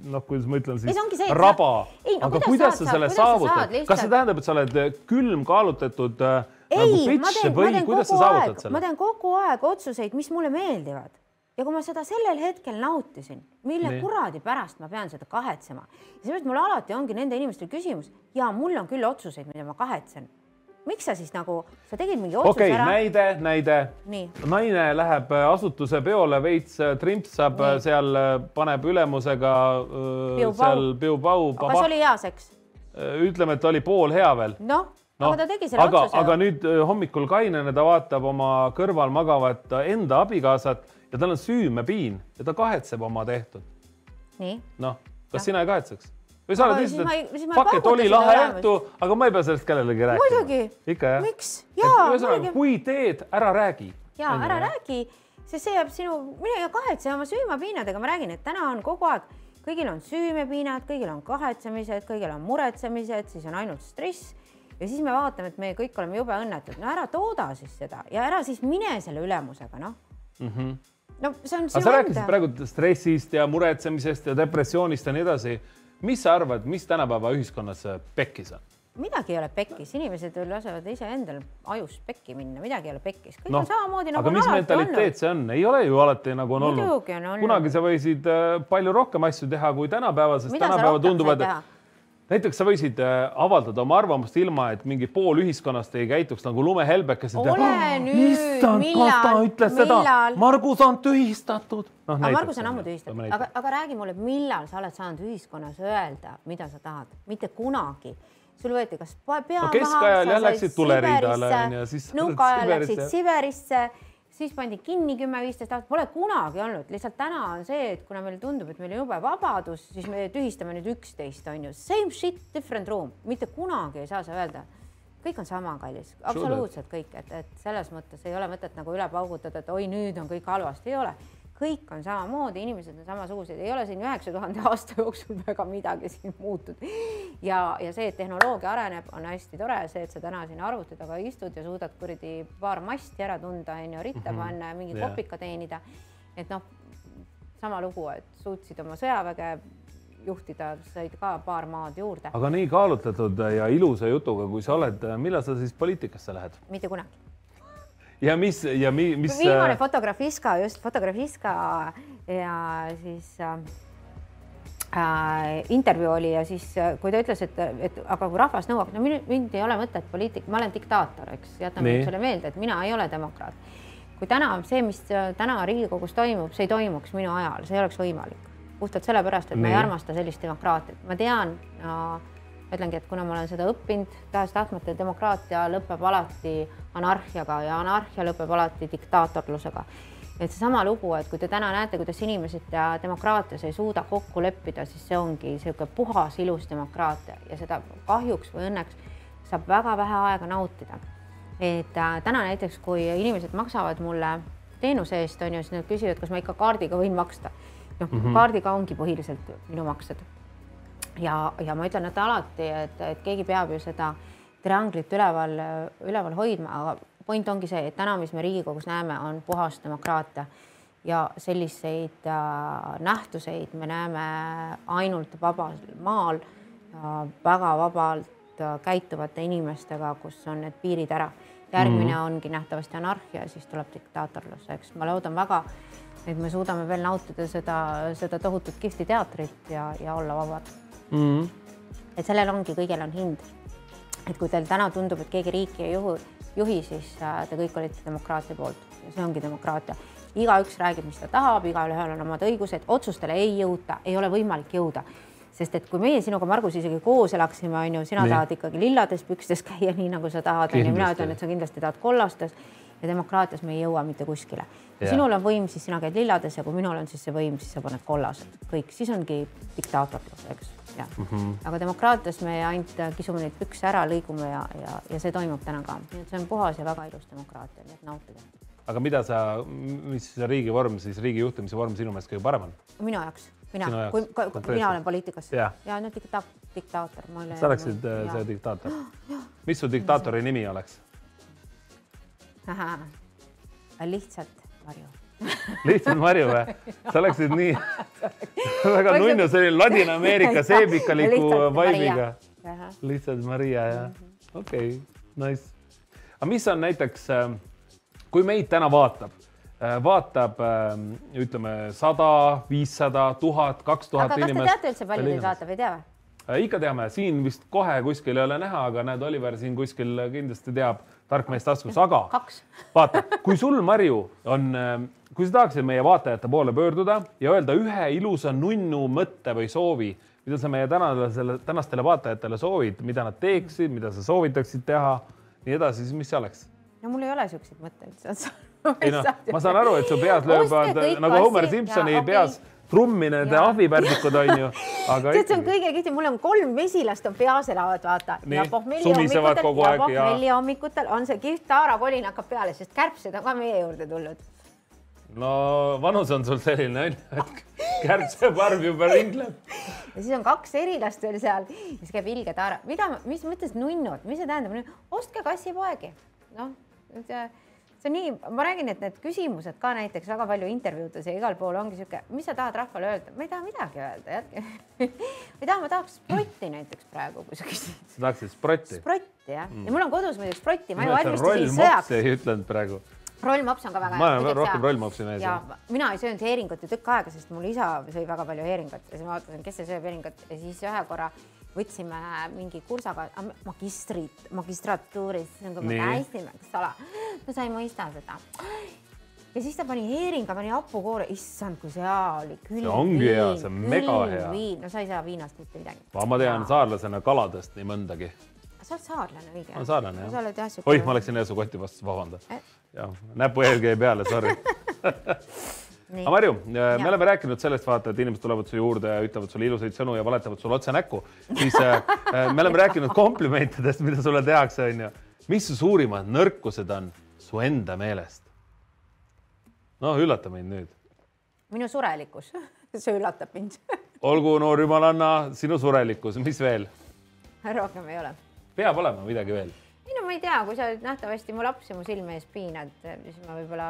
Speaker 2: noh, kuidas ma ütlen siis raba. Aga
Speaker 3: kuidas
Speaker 2: kuidas sa selle saavutad,
Speaker 3: lihtsalt-
Speaker 2: kas see tähendab, et sa oled külm kaalutletud äh, nagu
Speaker 3: ei, ma
Speaker 2: bitch
Speaker 3: teen, ma
Speaker 2: või
Speaker 3: teen
Speaker 2: kuidas sa saavutad
Speaker 3: aeg, ma
Speaker 2: selle?
Speaker 3: teen kogu aeg otsuseid, mis mulle meeldivad ja kui ma seda sellel hetkel nautisin, mille nee. kuradi pärast ma pean seda kahetsema ja sellepärast mul alati ongi nende inimestel küsimus ja mul on küll otsuseid, mida ma kahetsen. miks sa siis nagu, sa tegid mingi
Speaker 2: otsuse
Speaker 3: okay,
Speaker 2: ära. näide, näide. naine läheb äh, asutuse peole, veits äh, trimpsab Nii. seal, paneb ülemusega Piu seal Piu-Pau.
Speaker 3: kas oli hea seks?
Speaker 2: ütleme, et oli pool hea veel.
Speaker 3: noh no, aga ta tegi selle
Speaker 2: aga,
Speaker 3: otsuse.
Speaker 2: aga nüüd hommikul kainena ta vaatab oma kõrval magavat enda abikaasat ja tal on süümepiin ja ta kahetseb oma tehtud. noh, kas ja. sina ei kahetseks? või sa oled lihtsalt, et fuck, et oli lahe õhtu, aga ma ei pea sellest kellelegi rääkima.
Speaker 3: muidugi.
Speaker 2: ikka jah?
Speaker 3: miks? jaa.
Speaker 2: ühesõnaga, kui teed, ära räägi.
Speaker 3: ja ära jah. räägi, sest see jääb sinu, mine kahetse oma süümapiinadega, ma räägin, et täna on kogu aeg, kõigil on süümepiinad, kõigil on kahetsemised, kõigil on muretsemised, siis on ainult stress ja siis me vaatame, et me kõik oleme jube õnnetud, no ära tooda siis seda ja ära siis mine selle ülemusega, noh mm
Speaker 2: -hmm
Speaker 3: no see on
Speaker 2: sinu enda. sa rääkisid praegu stressist ja muretsemisest ja depressioonist ja nii edasi. mis sa arvad, mis tänapäeva ühiskonnas pekkis on?
Speaker 3: midagi ei ole pekkis, inimesed lasevad iseendal ajus pekki minna, midagi ei ole pekkis, kõik no, on samamoodi nagu
Speaker 2: aga mis mentaliteet see on, ei ole ju alati nagu on
Speaker 3: Muidugi
Speaker 2: olnud. Kunagi sa võisid äh, palju rohkem asju teha kui tänapäeval, sest tänapäeval tunduvad, näiteks sa võisid äh, avaldada oma arvamust ilma, et mingi pool ühiskonnast ei käituks nagu lumehelbekesed.
Speaker 3: ole nüüd, issand, millal, millal?
Speaker 2: Margus on tühistatud
Speaker 3: no,. aga Margus on ammu tühistatud, aga, aga räägi mulle, millal sa oled saanud ühiskonnas öelda, mida sa tahad, mitte kunagi sul võeti kas pea
Speaker 2: no, maha, sa onju, siis.
Speaker 3: nõukaajal läksid Siberisse siis pandi kinni kümme-viisteist aastat, pole kunagi olnud, lihtsalt täna on see, et kuna meile tundub, et meil on jube vabadus, siis me tühistame nüüd üksteist, on ju, same shit, different room, mitte kunagi ei saa sa öelda. kõik on sama, kallis, absoluutselt kõik, et, et selles mõttes ei ole mõtet nagu üle paugutada, et oi, nüüd on kõik halvasti, ei ole kõik on samamoodi, inimesed on samasugused, ei ole siin üheksa tuhande aasta jooksul väga midagi siin muutunud. ja, ja see, et tehnoloogia areneb, on hästi tore, see, et sa täna siin arvuti taga istud ja suudad kuradi paar masti ära tunda, on ju, ritta -hmm. panna ja mingi yeah. kopika teenida. et noh, sama lugu, et suutsid oma sõjaväge juhtida, said ka paar maad juurde.
Speaker 2: aga nii kaalutletud ja ilusa jutuga, kui sa oled, millal sa siis poliitikasse lähed?
Speaker 3: mitte kunagi
Speaker 2: ja mis ja mi, mis.
Speaker 3: viimane äh, Fotografiska, just Fotografiska ja siis äh, äh, intervjuu oli ja siis, äh, kui ta ütles, et, et aga kui rahvas nõuab, no mind ei ole mõtet poliitik, ma olen diktaator, eks, jätame sulle meelde, et mina ei ole demokraat. kui täna see, mis täna Riigikogus toimub, see ei toimuks minu ajal, see ei oleks võimalik puhtalt sellepärast, et Nii. ma ei armasta sellist demokraatiat, ma tean no, ütlengi, et kuna ma olen seda õppinud tahes-tahtmata, demokraatia lõpeb alati anarhiaga ja anarhia lõpeb alati diktaatorlusega. et seesama lugu, et kui te täna näete, kuidas inimesed demokraatias ei suuda kokku leppida, siis see ongi niisugune puhas ilus demokraatia ja seda kahjuks või õnneks saab väga vähe aega nautida. et äh, täna näiteks, kui inimesed maksavad mulle teenuse eest, on ju, siis nad küsivad, kas ma ikka kaardiga võin maksta. noh mm -hmm., kaardiga ongi põhiliselt minu maksed ja, ja ma ütlen, et alati, et, et keegi peab ju seda trianglit üleval, üleval hoidma, aga point ongi see, et täna, mis me Riigikogus näeme, on puhas demokraatia ja selliseid äh, nähtuseid me näeme ainult vabal maal äh, väga vabalt äh, käituvate inimestega, kus on need piirid ära. järgmine mm. ongi nähtavasti anarhia, siis tuleb diktaatorlus, eks ma loodan väga, et me suudame veel nautida seda, seda tohutut kihvti teatrit ja, ja olla vabad mm. -hmm. et sellel ongi, kõigel on hind. et kui teil täna tundub, et keegi riiki ei juhu, juhi, siis äh, te kõik olite demokraatia poolt ja see ongi demokraatia. igaüks räägib, mis ta tahab, igaühel on omad õigused, otsustele ei jõuta, ei ole võimalik jõuda sest et kui meie sinuga, Margus, isegi koos elaksime, on ju, sina nii. tahad ikkagi lillades pükstes käia, nii nagu sa tahad, on ju, mina ütlen, et sa kindlasti tahad kollastes ja demokraatias me ei jõua mitte kuskile. kui sinul on võim, siis sina käid lillades ja kui minul on siis see võim, siis sa paned kollased, kõik, siis ongi diktaatorlus, eks jah. Mm -hmm., aga demokraatias me ainult kisume neid pükse ära, lõigume ja, ja, ja see toimub täna ka, nii et see on puhas ja väga ilus demokraatia, nii et nautida.
Speaker 2: aga mida sa, mis riigivorm siis, riigi juhtimise vorm sinu meelest kõige parem on?
Speaker 3: minu jaoks, mina, kui, kui mina olen poliitikas. Ja, ja no dikta, diktaator.
Speaker 2: sa oleksid no, äh, see diktaator? Mis su diktaatori nimi oleks?
Speaker 3: lihtsalt Marju
Speaker 2: lihtsalt Marju või? sa oleksid nii väga nunnu, selline Ladina-Ameerika seebikaliku vaibiga. lihtsalt Maria jah, mhm. okei nice. aga mis on näiteks, ähm, kui meid täna vaatab, äh, vaatab ähm, ütleme sada, viissada, tuhat, kaks tuhat inimest.
Speaker 3: kas te teate üldse, palju teid vaatab, ei tea või?
Speaker 2: ikka teame, siin vist kohe kuskil ei ole näha, aga näed, Oliver siin kuskil kindlasti teab, tark mees taskus, aga
Speaker 3: kaks.
Speaker 2: vaata, kui sul, Marju, on, kui sa tahaksid meie vaatajate poole pöörduda ja öelda ühe ilusa nunnu mõtte või soovi, mida sa meie tänasele, tänastele vaatajatele soovid, mida nad teeksid, mida sa soovitaksid teha, nii edasi, siis mis see oleks?
Speaker 3: no mul ei ole siukseid mõtteid.
Speaker 2: ei noh, ma saan aru, et su peas löövad nagu Homer Simpsoni ja, peas okay trummi need ahvipärdikud onju,
Speaker 3: tead, see on kõige kihvtim, mul on kolm mesilast on peas elavad, vaata. ja
Speaker 2: kogu aeg
Speaker 3: ja. pohmellihommikutel on see kihvt taarakolin hakkab peale, sest kärbsed on ka meie juurde tulnud.
Speaker 2: No vanus on sul selline onju, et kärbseparv juba ringleb.
Speaker 3: ja siis on kaks erilast veel seal, siis käib ilge taara, mida, mis mõttes nunnud, mis see tähendab, ostke kassipoegi, noh see on nii, ma räägin, et need küsimused ka näiteks väga palju intervjuudes ja igal pool ongi sihuke, mis sa tahad rahvale öelda, ma ei taha midagi öelda, jätke ei taha, ma tahaks sprotti näiteks praegu, kui sa küsid.
Speaker 2: sa tahaksid sprotti?
Speaker 3: sprotti jah mm., ja mul on kodus muideks sprotti, ma ju valmistasin sõjaks.
Speaker 2: ei ütelnud praegu.
Speaker 3: Rollmops on ka väga
Speaker 2: hea. ma olen rohkem rollmopsi mees.
Speaker 3: ja mina ei söönud heeringut ju tükk aega, sest mul isa sõi väga palju heeringut ja siis ma vaatasin, kes see sööb heeringut ja siis ühe korra võtsime mingi kursaga magistrit, magistratuuris, nagu me käisime, eks ole. no sa ei mõista seda. ja siis ta pani heeringa, pani hapukoore, issand, kui see hea oli.
Speaker 2: see ongi hea, see on mega hea.
Speaker 3: no sa ei saa viinast mitte midagi.
Speaker 2: ma tean saarlasena kaladest nii mõndagi.
Speaker 3: sa oled saarlane, õige?
Speaker 2: ma olen saarlane jah. oih, ma läksin jälle su koti vastu, vabanda eh?. Jah, näpuhelg jäi peale, sorry aga Marju, äh, me oleme rääkinud sellest, vaata, et inimesed tulevad su juurde ja ütlevad sulle ilusaid sõnu ja valetavad sulle otse näkku, siis äh, äh, me oleme rääkinud komplimentidest, mida sulle tehakse, onju. mis su suurimad nõrkused on su enda meelest? noh, üllata mind nüüd.
Speaker 3: minu surelikkus, see üllatab mind
Speaker 2: olgu, noor jumalanna, sinu surelikkus, mis veel?
Speaker 3: rohkem ei ole.
Speaker 2: peab olema midagi veel?
Speaker 3: Ma ei tea, kui sa nähtavasti mu lapsi mu silme ees piinad, siis ma võib-olla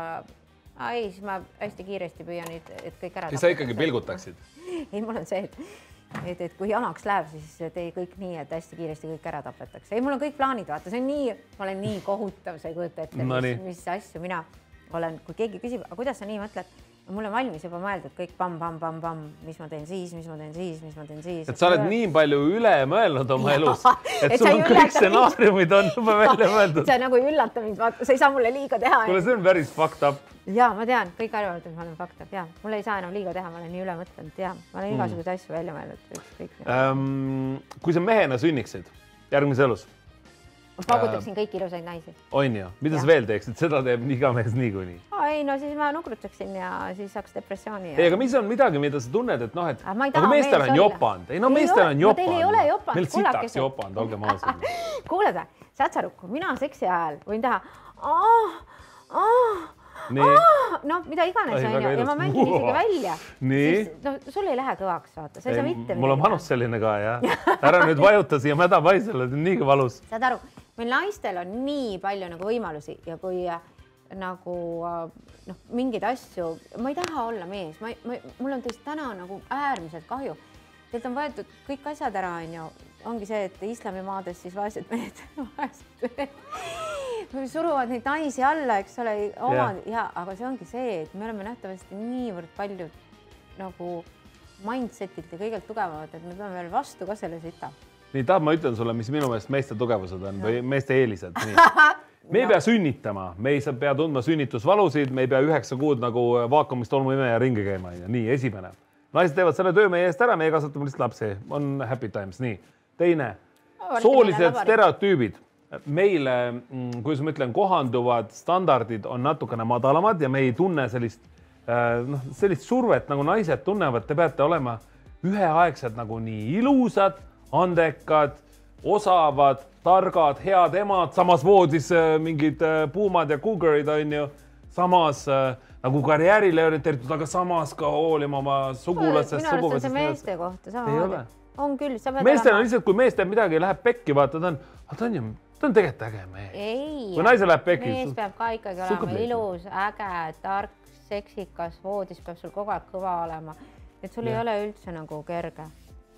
Speaker 3: ei, siis ma hästi kiiresti püüan neid, et kõik ära.
Speaker 2: siis sa ikkagi pilgutaksid?
Speaker 3: ei, mul on see, et, et, et kui jamaks läheb, siis tee kõik nii, et hästi kiiresti kõik ära tapetakse. ei, mul on kõik plaanid, vaata, see on nii, ma olen nii kohutav, sa ei kujuta ette no, mis, mis asju mina olen, kui keegi küsib, aga kuidas sa nii mõtled mul on valmis juba mõeldud kõik pamm-pamm-pamm-pamm, mis ma teen siis, mis ma teen siis, mis ma teen siis.
Speaker 2: et sa oled nii palju üle mõelnud oma elus, et sul on kõik stsenaariumid on juba välja mõeldud.
Speaker 3: sa nagu ei üllata mind, vaata, sa ei saa mulle liiga teha.
Speaker 2: kuule, see on päris fucked up.
Speaker 3: ja ma tean, kõik arvavad, et ma olen fucked up ja mul ei saa enam liiga teha, ma olen nii üle mõtelnud ja ma olen igasuguseid mm. asju välja mõelnud, ükskõik
Speaker 2: um,. kui sa mehena sünniksid järgmises elus
Speaker 3: ma paugutaksin kõiki ilusaid naisi.
Speaker 2: on ju, mida ja. sa veel teeksid, seda teeb iga mees niikuinii.
Speaker 3: ei no siis ma nukrutaksin ja siis saaks depressiooni.
Speaker 2: ei, aga mis on midagi, mida sa tunned, et noh, et aga meestel on jopanud, ei no meestel on jopanud.
Speaker 3: Teil ei ole jopanud.
Speaker 2: meil sitaks jopanud, olgem ausad.
Speaker 3: kuuled või, saad sa aru, kui mina seksi ajal võin teha. Oh, Oh, noh, mida iganes onju ja ma mängin isegi välja.
Speaker 2: siis
Speaker 3: no sul ei lähe kõvaks, vaata, sa ei saa mitte.
Speaker 2: mul on vanus selline ka jah ära nüüd vajuta siia mädapaisele, niigi valus.
Speaker 3: saad aru, meil naistel on nii palju nagu võimalusi ja kui äh, nagu äh, noh, mingeid asju, ma ei taha olla mees, ma, ma, mul on teist täna nagu äärmiselt kahju. Teilt on võetud kõik asjad ära, onju, ongi see, et islamimaades siis vaesed mehed, vaesed mehed suruvad neid naisi alla, eks ole, oma ja, aga see ongi see, et me oleme nähtavasti niivõrd palju nagu mindset'ilt ja kõigelt tugevamad, et me peame veel vastu ka selle sita
Speaker 2: nii, tahad, ma ütlen sulle, mis minu meelest meeste tugevused on või meeste eelised. me ei pea sünnitama, me ei pea tundma sünnitusvalusid, me ei pea üheksa kuud nagu vaakumist tolmuimeja ringi käima, onju. nii, esimene. naised teevad selle töö meie eest ära, meie kasvatame lihtsalt lapsi, on happy times, nii. Teine, soolised stereotüübid. Meile, mm, kuidas ma ütlen, kohanduvad standardid on natukene madalamad ja me ei tunne sellist äh, noh, sellist survet nagu naised tunnevad, te peate olema üheaegselt nagu nii ilusad andekad, osavad, targad, head emad, samas voodis äh, mingid äh, puumad ja cougarid on ju, samas nagu karjäärile orienteeritud, aga samas ka hoolima oma sugulastest.
Speaker 3: minu arust on see meeste kohta samamoodi. On küll.
Speaker 2: meestel on lihtsalt, kui meestel midagi läheb pekki, vaata ta on, ta on ju, ta on tegelikult äge mees. kui naisel läheb pekki.
Speaker 3: mees peab ka ikkagi olema ilus, äge, tark, seksikas, voodis peab sul kogu aeg kõva olema. et sul ja. ei ole üldse nagu kerge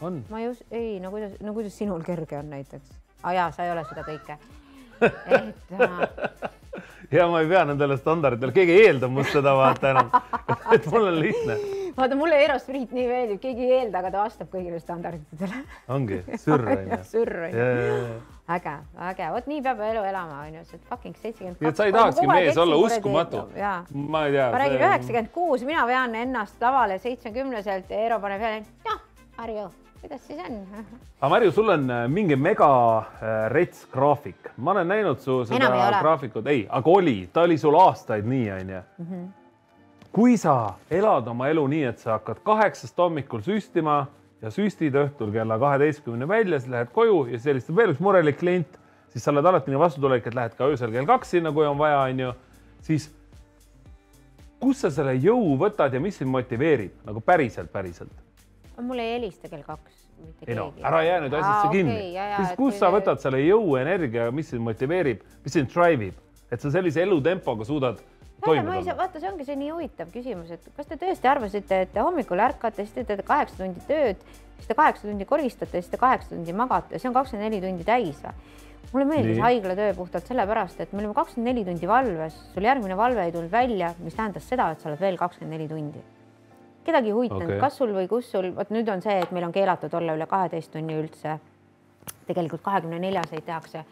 Speaker 2: on?
Speaker 3: ma just, ei, no kuidas, no kuidas sinul kerge on näiteks? aa ah, jaa, sa ei ole seda kõike et
Speaker 2: äh... ja ma ei pea nendele standarditele, keegi ei eelda must seda vaata enam et mul on lihtne.
Speaker 3: vaata mulle Eros Priit nii meeldib, keegi ei eelda, aga ta vastab kõigile standarditele.
Speaker 2: ongi, sürr on ju.
Speaker 3: sürr on ju. äge, äge, vot nii peab elu elama, on ju, see fucking seitsekümmend
Speaker 2: et sa ei tahakski mees olla uskumatu. ma ei tea.
Speaker 3: ma räägin üheksakümmend kuus, mina vean ennast lavale seitsmekümneselt ja Eero paneb jälle, noh, Harju kuidas siis on?
Speaker 2: aga Marju, sul on äh, mingi mega äh, rets graafik, ma olen näinud su seda graafikut, ei, aga oli, ta oli sul aastaid nii, onju. Mhm. kui sa elad oma elu nii, et sa hakkad kaheksast hommikul süstima ja süstid õhtul kella kaheteistkümne välja, siis lähed koju ja siis helistab veel üks murelik klient, siis sa oled alati nii vastutulelik, et lähed ka öösel kell kaks sinna, kui on vaja, onju, siis kust sa selle jõu võtad ja mis sind motiveerib nagu päriselt, päriselt?
Speaker 3: Mul ei helista kell kaks mitte
Speaker 2: ei no ära jää nüüd asjasse okay, kinni, siis kust sa võtad selle jõu, energia, mis sind motiveerib, mis sind drive ib, et sa sellise elutempoga suudad toime tulla?
Speaker 3: vaata, see ongi see nii huvitav küsimus, et kas te tõesti arvasite, et hommikul ärkate, siis te teete kaheksa tundi tööd, siis te kaheksa tundi koristate, siis te kaheksa tundi magate, see on kakskümmend neli tundi täis või? mulle meeldis haiglatöö puhtalt sellepärast, et me olime kakskümmend neli tundi valves, sul järgmine valve ei tulnud välja, mis tähendas seda, et sa oled veel kakskümmend neli tundi kedagi ei huvitanud okay., kas sul või kus sul, vot nüüd on see, et meil on keelatud olla üle kaheteist tunni üldse. tegelikult kahekümne neljaseid tehakse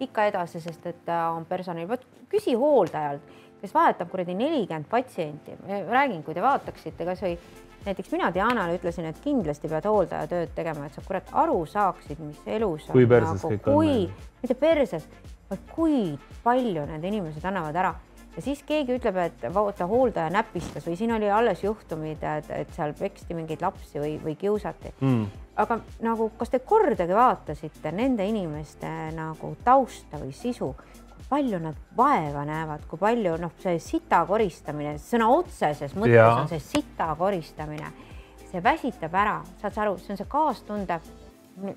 Speaker 3: ikka edasi, sest et äh, on personal, vot küsi hooldajalt, kes vahetab kuradi nelikümmend patsienti, räägin, kui te vaataksite kasvõi näiteks mina Dianale ütlesin, et kindlasti pead hooldajatööd tegema, et sa kurat aru saaksid, mis elus
Speaker 2: on. kui perses nagu, kõik
Speaker 3: on. kui, mitte perses, vaid kui palju need inimesed annavad ära ja siis keegi ütleb, et vaata, hooldaja näpistas või siin oli alles juhtumid, et, et seal peksti mingeid lapsi või, või kiusati. Mm.. aga nagu, kas te kordagi vaatasite nende inimeste nagu tausta või sisu, kui palju nad vaeva näevad, kui palju noh, see sita koristamine sõna otseses mõttes ja. on see sita koristamine, see väsitab ära, saad sa aru, see on see kaastunde,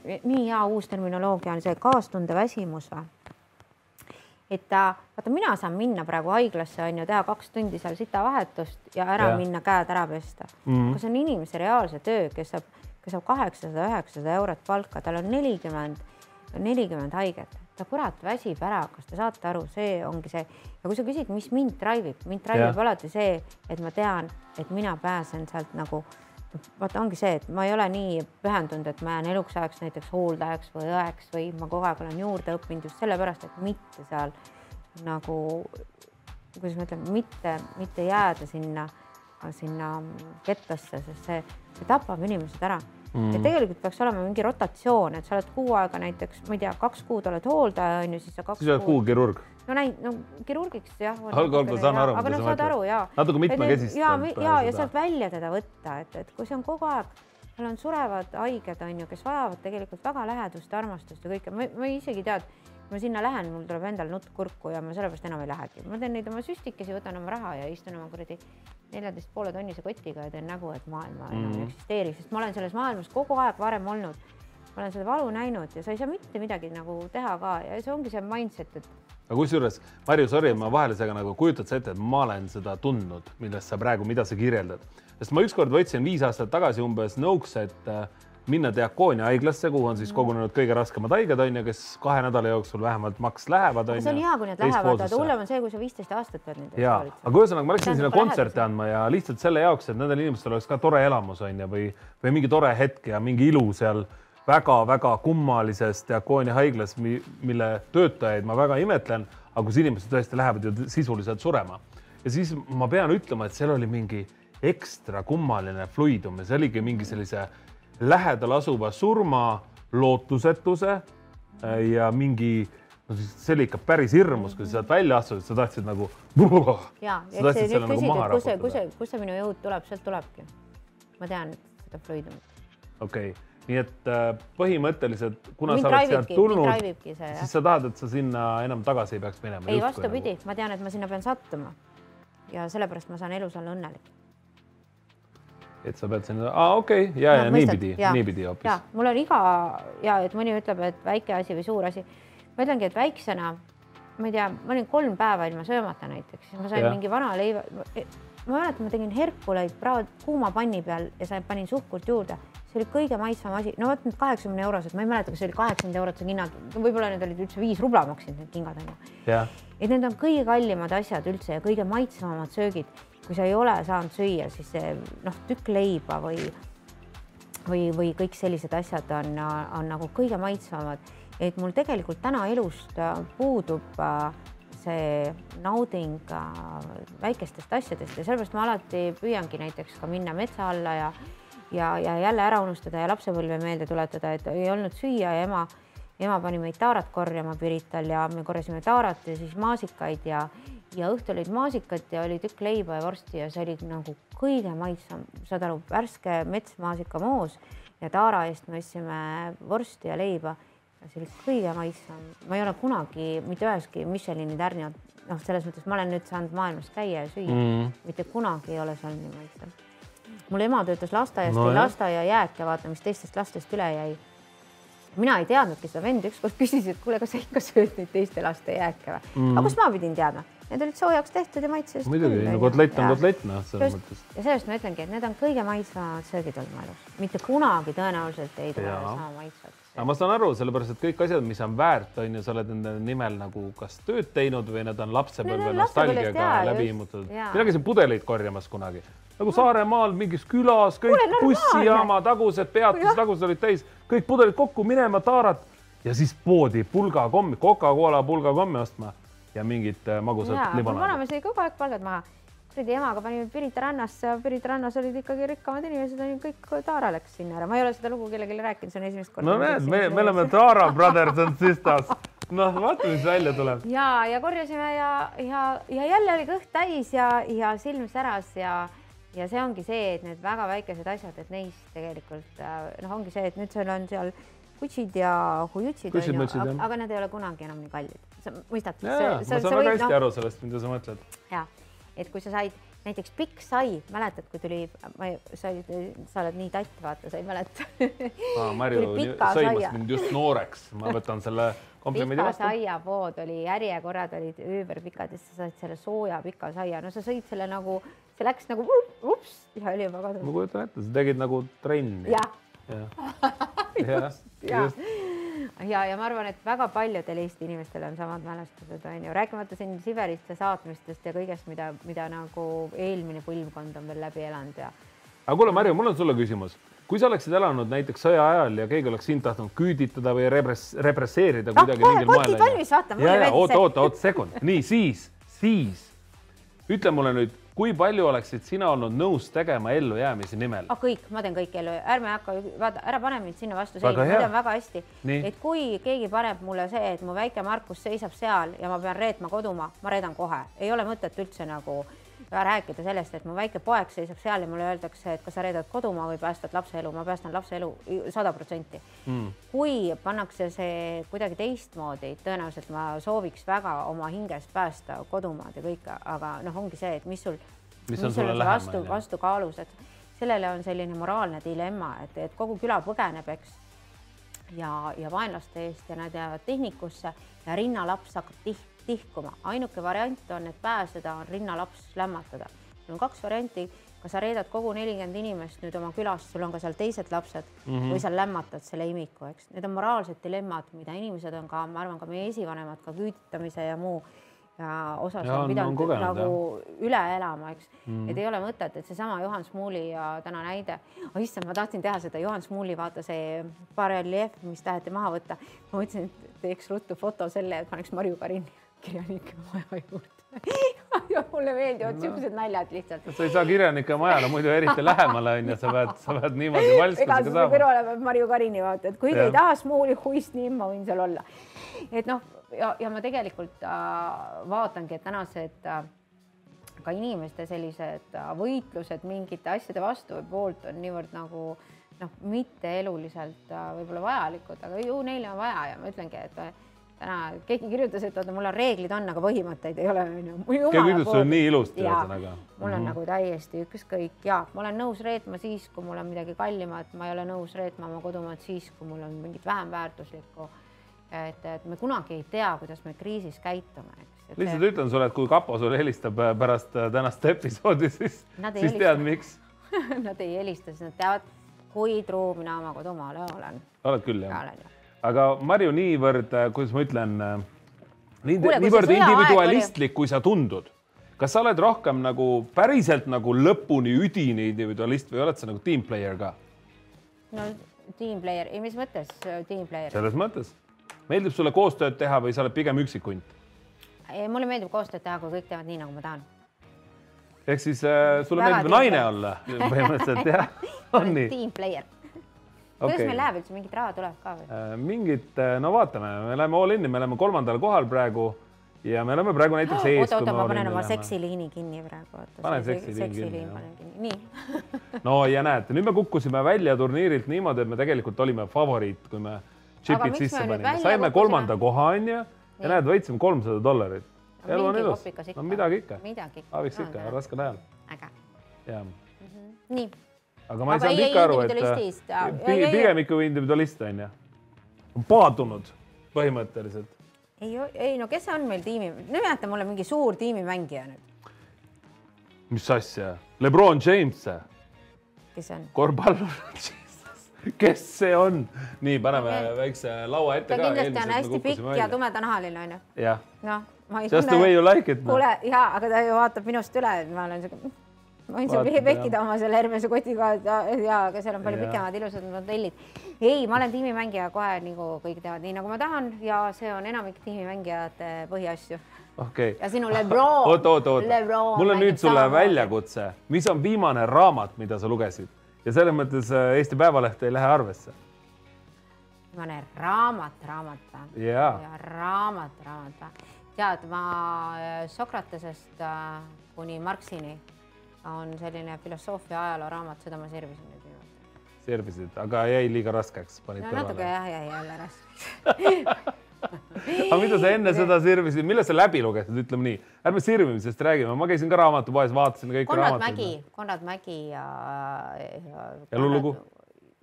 Speaker 3: nii hea uus terminoloogia on see kaastunde väsimus või et ta, vaata, mina saan minna praegu haiglasse on ju, teha kaks tundi seal sitavahetust ja ära ja. minna käed ära pesta mm. -hmm. see on inimese reaalse töö, kes saab, kes saab kaheksasada, üheksasada eurot palka, tal on nelikümmend, nelikümmend haiget, ta kurat väsib ära, kas te saate aru, see ongi see. ja kui sa küsid, mis mind drive ib, mind drive ib alati see, et ma tean, et mina pääsen sealt nagu vaata, ongi see, et ma ei ole nii pühendunud, et ma jään eluks ajaks näiteks hooldajaks või õeks või ma kogu aeg olen juurde õppinud just sellepärast, et mitte seal nagu, kuidas ma ütlen, mitte, mitte jääda sinna, sinna kettasse, sest see, see tapab inimesed ära mm.. ja tegelikult peaks olema mingi rotatsioon, et sa oled kuu aega näiteks, ma ei tea, kaks kuud oled hooldaja on ju, siis sa kaks.
Speaker 2: siis oled kuu kirurg
Speaker 3: no näin-, no kirurgiks jah.
Speaker 2: olgu, olgu, saan aru.
Speaker 3: aga noh, saad aru ja.
Speaker 2: natuke mitmekesistanud.
Speaker 3: ja, ja, ja sealt välja teda võtta, et, et kui see on kogu aeg, seal on surevad haiged, on ju, kes vajavad tegelikult väga lähedust, armastust ja kõike, ma, ma isegi tead, kui ma sinna lähen, mul tuleb endal nutt kurku ja ma sellepärast enam ei lähegi, ma teen neid oma süstikesi, võtan oma raha ja istun oma kuradi neljateist poole tonnise kotiga ja teen nägu, et maailma enam mm -hmm. ei eksisteeri, sest ma olen selles maailmas kogu aeg varem olnud ma olen seda valu näinud ja sa ei saa mitte midagi nagu teha ka ja see ongi see mindset, et
Speaker 2: aga kusjuures, Marju, sorry, ma vahele segan, aga kujutad sa ette, et ma olen seda tundnud, millest sa praegu, mida sa kirjeldad, sest ma ükskord võtsin viis aastat tagasi umbes nõuks, et äh, minna Diakoonia haiglasse, kuhu on siis kogunenud kõige raskemad haiged, on ju, kes kahe nädala jooksul vähemalt maks lähevad.
Speaker 3: see on hea, kui need lähevad, aga hullem on see, kui sa viisteist aastat pead
Speaker 2: nende ja, aga ühesõnaga ma läksin sinna kontserte andma ja lihtsalt selle jaoks, et nendel inimestel oleks ka tore elamus on ju, või, või mingi tore hetk ja mingi ilu seal väga-väga kummalises Diakoonia haiglas, mille töötajaid ma väga imetlen, aga kus inimesed tõesti lähevad ju sisuliselt surema. ja siis ma pean ütlema, et seal oli mingi ekstra kummaline fluidum ja see oligi mingi sellise lähedal asuva surma, lootusetuse äh, ja mingi no siis see oli ikka päris hirmus, kui sa sealt välja astusid, sa tahtsid nagu.
Speaker 3: ja, ja eks sa nüüd nagu küsid, et kus see, kus see, kus see minu jõud tuleb, sealt tulebki. ma tean seda fluidumit.
Speaker 2: okei okay nii et äh, põhimõtteliselt, kuna mind sa oled sealt tulnud, siis sa tahad, et sa sinna enam tagasi ei peaks minema?
Speaker 3: ei, vastupidi nagu..., ma tean, et ma sinna pean sattuma. ja sellepärast ma saan elus olla õnnelik.
Speaker 2: et sa pead sinna, aa okei okay., ja no,, ja niipidi, niipidi hoopis.
Speaker 3: mul on iga ja et mõni ütleb, et väike asi või suur asi. ma ütlengi, et väiksena, ma ei tea, ma olin kolm päeva ilma söömata näiteks, ma sain ja. mingi vana leiva ma mäletan, ma tegin herkuleid praad kuuma panni peal ja sa panin suhkurt juurde, see oli kõige maitsvam asi, no vot need kaheksakümne eurosed, ma ei mäleta, kas see oli kaheksakümmend eurot see hinnad, võib-olla need olid üldse viis rubla maksinud need kingad onju. et need on kõige kallimad asjad üldse ja kõige maitsvamad söögid, kui sa ei ole saanud süüa, siis see noh, tükk leiba või või, või kõik sellised asjad on, on nagu kõige maitsvamad, et mul tegelikult täna elust puudub äh, see nauding väikestest asjadest ja sellepärast ma alati püüangi näiteks ka minna metsa alla ja ja, ja jälle ära unustada ja lapsepõlve meelde tuletada, et ei olnud süüa ja ema, ema pani meid taarat korjama Pirital ja me korjasime taarat ja siis maasikaid ja ja õhtul olid maasikad ja oli tükk leiba ja vorsti ja see oli nagu kõige maitsvam, saad aru, värske metsmaasikamoos ja taara eest me ostsime vorsti ja leiba see oli kõige maitsvam, ma ei ole kunagi mitte üheski Michelini tärni, noh, selles mõttes ma olen nüüd saanud maailmas käia ja süüa mm., mitte kunagi ei ole seal nii maitsev. Mul ema töötas lasteaias no,, tõi lasteaiajääke, vaata, mis teistest lastest üle jäi. mina ei teadnudki seda, vend ükskord küsis, et kuule, kas sa ikka sööd neid teiste laste jääke või mm., aga kust ma pidin teadma need olid soojaks tehtud ja maitsesid.
Speaker 2: muidugi, no kotlett on kotlett, noh, selles mõttes.
Speaker 3: ja sellest ma ütlengi, et need on kõige maitsvamad söögid olnud mu elus, mitte kunagi tõenäoliselt ei tule sama maitsvad
Speaker 2: aga ma saan aru, sellepärast et kõik asjad, mis on väärt, on ju, sa oled nende nimel nagu kas tööd teinud või need on lapsepõlve nostalgiaga läbi immutatud. mina käisin pudeleid korjamas kunagi. Nagu Saaremaal mingis külas, kõik bussijaama tagused peatused, tagused olid täis, kõik pudelid kokku minema, taarat ja siis poodi pulgakommi, Coca-Cola pulgakommi ostma ja mingit äh, magusat limonaadi.
Speaker 3: vanamees lõi kogu aeg palgad maha kuradi emaga panime Pirita rannasse ja Pirita rannas olid ikkagi rikkamad inimesed, on ju kõik, Taara läks sinna ära, ma ei ole seda lugu kellelegi rääkinud, see on esimest korda.
Speaker 2: no näed, me, me oleme Taara brothers and sisters. noh, vaata, mis välja tuleb.
Speaker 3: ja, ja korjasime ja, ja, ja jälle oli kõht täis ja, ja silm säras ja, ja see ongi see, et need väga väikesed asjad, et neist tegelikult noh, ongi see, et nüüd sul on seal kutsid ja hujutsid, aga, aga need ei ole kunagi enam nii kallid. sa mõistad?
Speaker 2: ma saan väga hästi no, aru sellest, mida sa mõtled.
Speaker 3: ja et kui sa said näiteks pikk sai, mäletad, kui tuli, ma ei, sa olid, sa oled nii tatt, vaata, sa ei mäleta
Speaker 2: ah,. Marju sõimas mind just nooreks, ma võtan selle komplimendi
Speaker 3: vastu. saiapood oli, järjekorrad olid üüberpikad ja sa said selle sooja pika saia, no sa sõid selle nagu, see läks nagu ups ja oli juba kadunud.
Speaker 2: ma kujutan ette, sa tegid nagu trenni.
Speaker 3: jah. jah, just ja, ja ma arvan, et väga paljudel Eesti inimestel on samad mälestused, on ju, rääkimata siin Siberisse saatmistest ja kõigest, mida, mida nagu eelmine põlvkond on veel läbi elanud ja.
Speaker 2: aga kuule, Marju, mul on sulle küsimus, kui sa oleksid elanud näiteks sõja ajal ja keegi oleks sind tahtnud küüditada või repress, represseerida
Speaker 3: ah,
Speaker 2: kuidagi mingil moel.
Speaker 3: valmis, vaata.
Speaker 2: oota, oota, oota sekund, nii siis, siis ütle mulle nüüd kui palju oleksid sina olnud nõus tegema ellujäämise nimel?
Speaker 3: Oh,? kõik, ma teen kõik ellu, ärme hakka, vaata, ära pane mind sinna vastu, ma tean väga hästi, et kui keegi paneb mulle see, et mu väike Markus seisab seal ja ma pean reetma kodumaa, ma reedan kohe, ei ole mõtet üldse nagu rääkida sellest, et mu väike poeg seisab seal ja mulle öeldakse, et kas sa reedad kodumaa või päästad lapse elu, ma päästan lapse elu sada protsenti. Mm. kui pannakse see kuidagi teistmoodi, tõenäoliselt ma sooviks väga oma hingest päästa kodumaad ja kõike, aga noh, ongi see, et mis sul,
Speaker 2: mis, mis on sulle lähemal
Speaker 3: vastu, vastukaalus, et sellele on selline moraalne dilemma, et, et kogu küla põgeneb, eks ja, ja vaenlaste eest ja nad jäävad tehnikusse ja rinnalaps hakkab tihti tihkuma. ainuke variant on, et pääseda, on rinnalaps lämmatada. sul on kaks varianti, kas sa reedad kogu nelikümmend inimest nüüd oma külast, sul on ka seal teised lapsed mm -hmm. või sa lämmatad selle imiku, eks. Need on moraalsed dilemmad, mida inimesed on ka, ma arvan, ka meie esivanemad ka küüditamise ja muu ja osas ja, on pidanud on kogenud, nagu jah. üle elama, eks mm.. et ei ole mõtet, et seesama Juhan Smuuli ja täna näide oh,, issand, ma tahtsin teha seda Juhan Smuuli, vaata see bareljeef, mis taheti maha võtta. ma mõtlesin, et teeks ruttu foto selle, et paneks Marju Karini kirjanike maja juurde mulle meeldivad no. siuksed naljad lihtsalt.
Speaker 2: sa ei saa kirjanike majale muidu eriti lähemale onju, sa pead, sa pead niimoodi valskusega saama.
Speaker 3: kõrvale peab Marju Karini vaata, et kuigi ja. ei taha smuuli huist nii, ma võin seal olla. et noh, ja, ja ma tegelikult äh, vaatangi, et tänased äh, ka inimeste sellised äh, võitlused mingite asjade vastu või poolt on niivõrd nagu noh, mitte eluliselt äh, võib-olla vajalikud, aga ju neile on vaja ja ma ütlengi, et täna keegi kirjutas, et oota, mul on reeglid on, aga põhimõtteid ei ole, onju.
Speaker 2: ütles sulle nii ilusti ühesõnaga.
Speaker 3: mul on mm -hmm. nagu täiesti ükskõik ja ma olen nõus reetma siis, kui mul on midagi kallimat, ma ei ole nõus reetma oma kodumaad siis, kui mul on mingit vähem väärtuslikku. et, et me kunagi ei tea, kuidas me kriisis käitume, eks.
Speaker 2: lihtsalt ütlen sulle, et kui kapo sulle helistab äh, pärast äh, tänast episoodi, siis, siis tead, miks
Speaker 3: Nad ei helista, siis nad teavad, kui truu mina oma kodumaale olen.
Speaker 2: oled küll jah? Aga Marju, niivõrd, äh, kuidas ma ütlen, nii,
Speaker 3: Kuule,
Speaker 2: niivõrd individualistlik, kui sa tundud, kas sa oled rohkem nagu päriselt nagu lõpuni üdini individualist või oled sa nagu team player ka?
Speaker 3: no team player, ei mis mõttes team player?
Speaker 2: selles mõttes, meeldib sulle koostööd teha või sa oled pigem üksikunt?
Speaker 3: mulle meeldib koostööd teha, kui kõik teevad nii, nagu ma tahan
Speaker 2: ehk siis äh, sulle Väga meeldib naine olla põhimõtteliselt jah, on nii?
Speaker 3: Team player kuidas okay. meil läheb üldse, mingit raha tuleb ka või
Speaker 2: äh,? mingit, äh, no vaatame, me läheme all in'i, me oleme kolmandal kohal praegu ja me oleme praegu näiteks ees.
Speaker 3: oota, oota, ma panen oma seksiliini kinni praegu.
Speaker 2: pane seksiliin kinni. kinni.
Speaker 3: nii
Speaker 2: no ja näed, nüüd me kukkusime välja turniirilt niimoodi, et me tegelikult olime favoriit, kui me džipid sisse panime, saime kolmanda koha onju ja näed, võitsime kolmsada dollarit elu on ilus. no midagi ikka. abiks no, ikka, raskel ajal.
Speaker 3: äge.
Speaker 2: jah.
Speaker 3: -hmm. nii.
Speaker 2: Aga ma ei saanud ikka aru, et äh, pigem ikka individualist on ju. on paadunud põhimõtteliselt.
Speaker 3: ei, ei no kes on meil tiimi, nimeta mulle mingi suur tiimimängija nüüd.
Speaker 2: mis asja, Lebron James?
Speaker 3: kes see on?
Speaker 2: korvpallur kes see on? nii, paneme okay. väikse laua ette
Speaker 3: ta ka. kindlasti on hästi pikk ja tumedanahaline onju.
Speaker 2: jah.
Speaker 3: noh
Speaker 2: Just the way you like it.
Speaker 3: kuule no., ja, aga ta ju vaatab minust üle, et ma olen siuke, ma võin seal vekkida oma selle Hermese kotiga ja, ja, aga seal on palju pikemad ilusad modellid. ei, ma olen tiimimängija kohe nagu kõik teavad nii, nagu ma tahan ja see on enamik tiimimängijate põhiasju.
Speaker 2: Okay..
Speaker 3: ja sinu Lebron.
Speaker 2: oot, oot, oot, mul on nüüd sulle väljakutse, mis on viimane raamat, mida sa lugesid. Ja selles mõttes äh, Eesti Päevaleht ei lähe arvesse.
Speaker 3: Viimane raamat, raamat või?
Speaker 2: ja
Speaker 3: raamat, raamat või? tead, ma äh, Sokratesest äh, kuni Marxini on selline filosoofia ajalooraamat, seda ma servisin nüüd viimati.
Speaker 2: servisid, aga jäi liiga raskeks?
Speaker 3: no kõrvale. natuke jah, jäi jälle raskeks
Speaker 2: aga mida sa enne seda sirvisid, millal sa läbi lugesid, ütleme nii, ärme sirvimisest räägime, ma käisin ka raamatupoes, vaatasin kõik
Speaker 3: Konrad
Speaker 2: raamatud.
Speaker 3: Mägi, Konrad Mägi ja,
Speaker 2: ja. elulugu?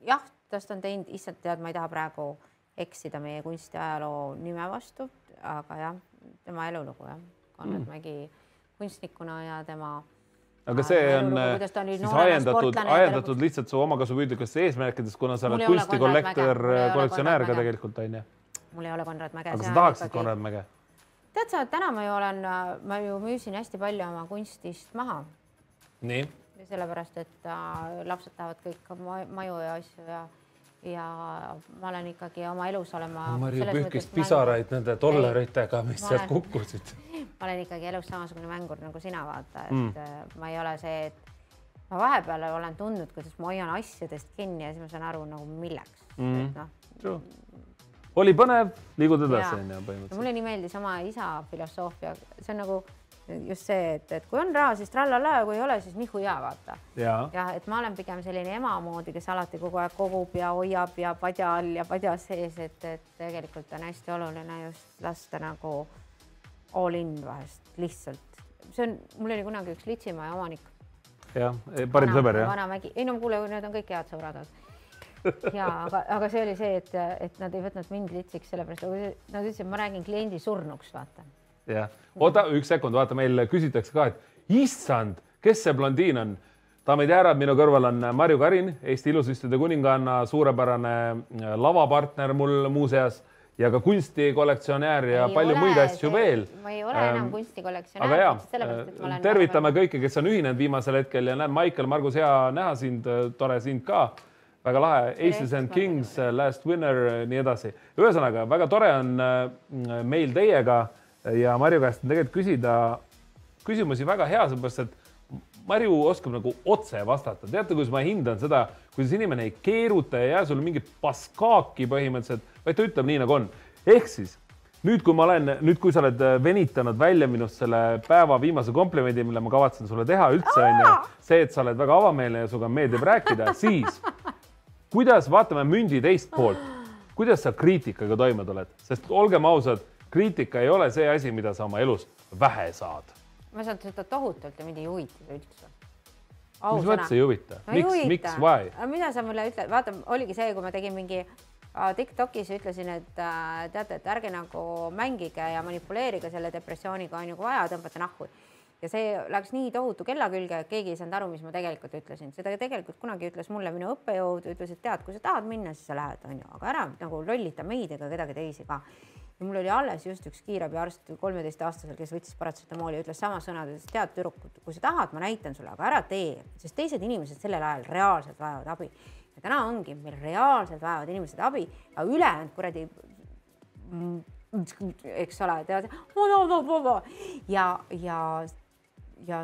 Speaker 3: jah, tast on teinud, issand tead, ma ei taha praegu eksida meie kunstiajaloo nime vastu, aga jah tema elulugu jah, Konrad mm. Mägi kunstnikuna ja tema
Speaker 2: aga see on siis ajendatud, ajendatud lihtsalt su omakasupüüdlikest eesmärkidest, kuna sa oled kunstikollektor, kollektsionäär ka tegelikult onju.
Speaker 3: mul ei ole Konrad Mäge.
Speaker 2: aga sa tahaksid. Konrad Mäge?
Speaker 3: tead sa, täna ma ju olen, ma ju müüsin hästi palju oma kunstist maha.
Speaker 2: nii?
Speaker 3: sellepärast, et äh, lapsed tahavad kõik maju ja asju ja ja ma olen ikkagi oma elus olema.
Speaker 2: Marju pühkis pisaraid nende dollaritega, mis sealt kukkusid.
Speaker 3: ma olen ikkagi elus samasugune mängur nagu sina, vaata, et mm. Äh, ma ei ole see, et ma vahepeal olen tundnud, kuidas ma hoian asjadest kinni ja siis ma saan aru nagu milleks mm..
Speaker 2: noh. oli põnev, liigud edasi onju põhimõtteliselt.
Speaker 3: mulle nii meeldis oma isa filosoofia, see on nagu just see, et, et kui on raha, siis trallala ja kui ei ole, siis nihu ja vaata. jah, et ma olen pigem selline ema moodi, kes alati kogu aeg kogub ja hoiab ja padja all ja padja sees, et, et tegelikult on hästi oluline just lasta nagu all in vahest lihtsalt. see on, mul oli kunagi üks Litsimaja omanik.
Speaker 2: jah, parim sõber jah.
Speaker 3: Vanamägi, ei no kuule, need on kõik head sõbrad ja aga, aga see oli see, et, et nad ei võtnud mind litsiks, sellepärast nad ütlesid, ma räägin kliendi surnuks, vaata
Speaker 2: jah, oota üks sekund, vaata, meil küsitakse ka, et issand, kes see blondiin on? daamid ja härrad, minu kõrval on Marju Karin, Eesti ilusüstide kuninganna, suurepärane äh, lavapartner mul muuseas ja ka kunstikollektsionäär ja ei palju ole, muid asju see, veel.
Speaker 3: ma ei ole enam ähm, kunstikollektsionäär.
Speaker 2: aga ja, tervitame kõiki, kes on ühinenud viimasel hetkel ja näed, Maicel, Margus, hea näha sind, tore sind ka väga lahe, Aces and Kings, Last Winner, nii edasi. ühesõnaga väga tore on äh, meil teiega ja Marju käest on tegelikult küsida küsimusi väga hea, sellepärast et Marju oskab nagu otse vastata. teate, kuidas ma hindan seda, kuidas inimene ei keeruta ja ei jää sulle mingit paskaaki põhimõtteliselt, vaid ta ütleb nii nagu on. ehk siis nüüd, kui ma olen, nüüd, kui sa oled venitanud välja minust selle päeva viimase komplimendi, mille ma kavatsen sulle teha üldse on ju see, et sa oled väga avameelne ja sinuga meeldib rääkida, siis kuidas vaatame mündi teist poolt, kuidas sa kriitikaga toime tuled, sest olgem ausad kriitika ei ole see asi, mida sa oma elus vähe saad.
Speaker 3: ma saan seda tohutult ja mind ei huvita see üldse.
Speaker 2: mis mõttes ei huvita miks, miks, why?
Speaker 3: mida sa mulle ütled, vaata, oligi see, kui ma tegin mingi Tiktokis ütlesin, et äh, teate, et ärge nagu mängige ja manipuleerige selle depressiooniga, on ju, kui vaja, tõmbate nahku ja see läks nii tohutu kella külge, et keegi ei saanud aru, mis ma tegelikult ütlesin, seda tegelikult kunagi ütles mulle minu õppejõud, ütles, et tead, kui sa tahad minna, siis sa lähed, onju, aga ära nagu lollita meid ega kedagi teisi ka. Ja mul oli alles just üks kiirabiarst kolmeteistaastasel, kes võttis paratsetamooli ja ütles sama sõnades, tead, tüdruk, kui sa tahad, ma näitan sulle, aga ära tee, sest teised inimesed sellel ajal reaalselt vajavad abi. ja täna ongi, meil reaalselt vajavad inimesed abi, aga ülejäänud kuradi eks ole, tead ja, ja ja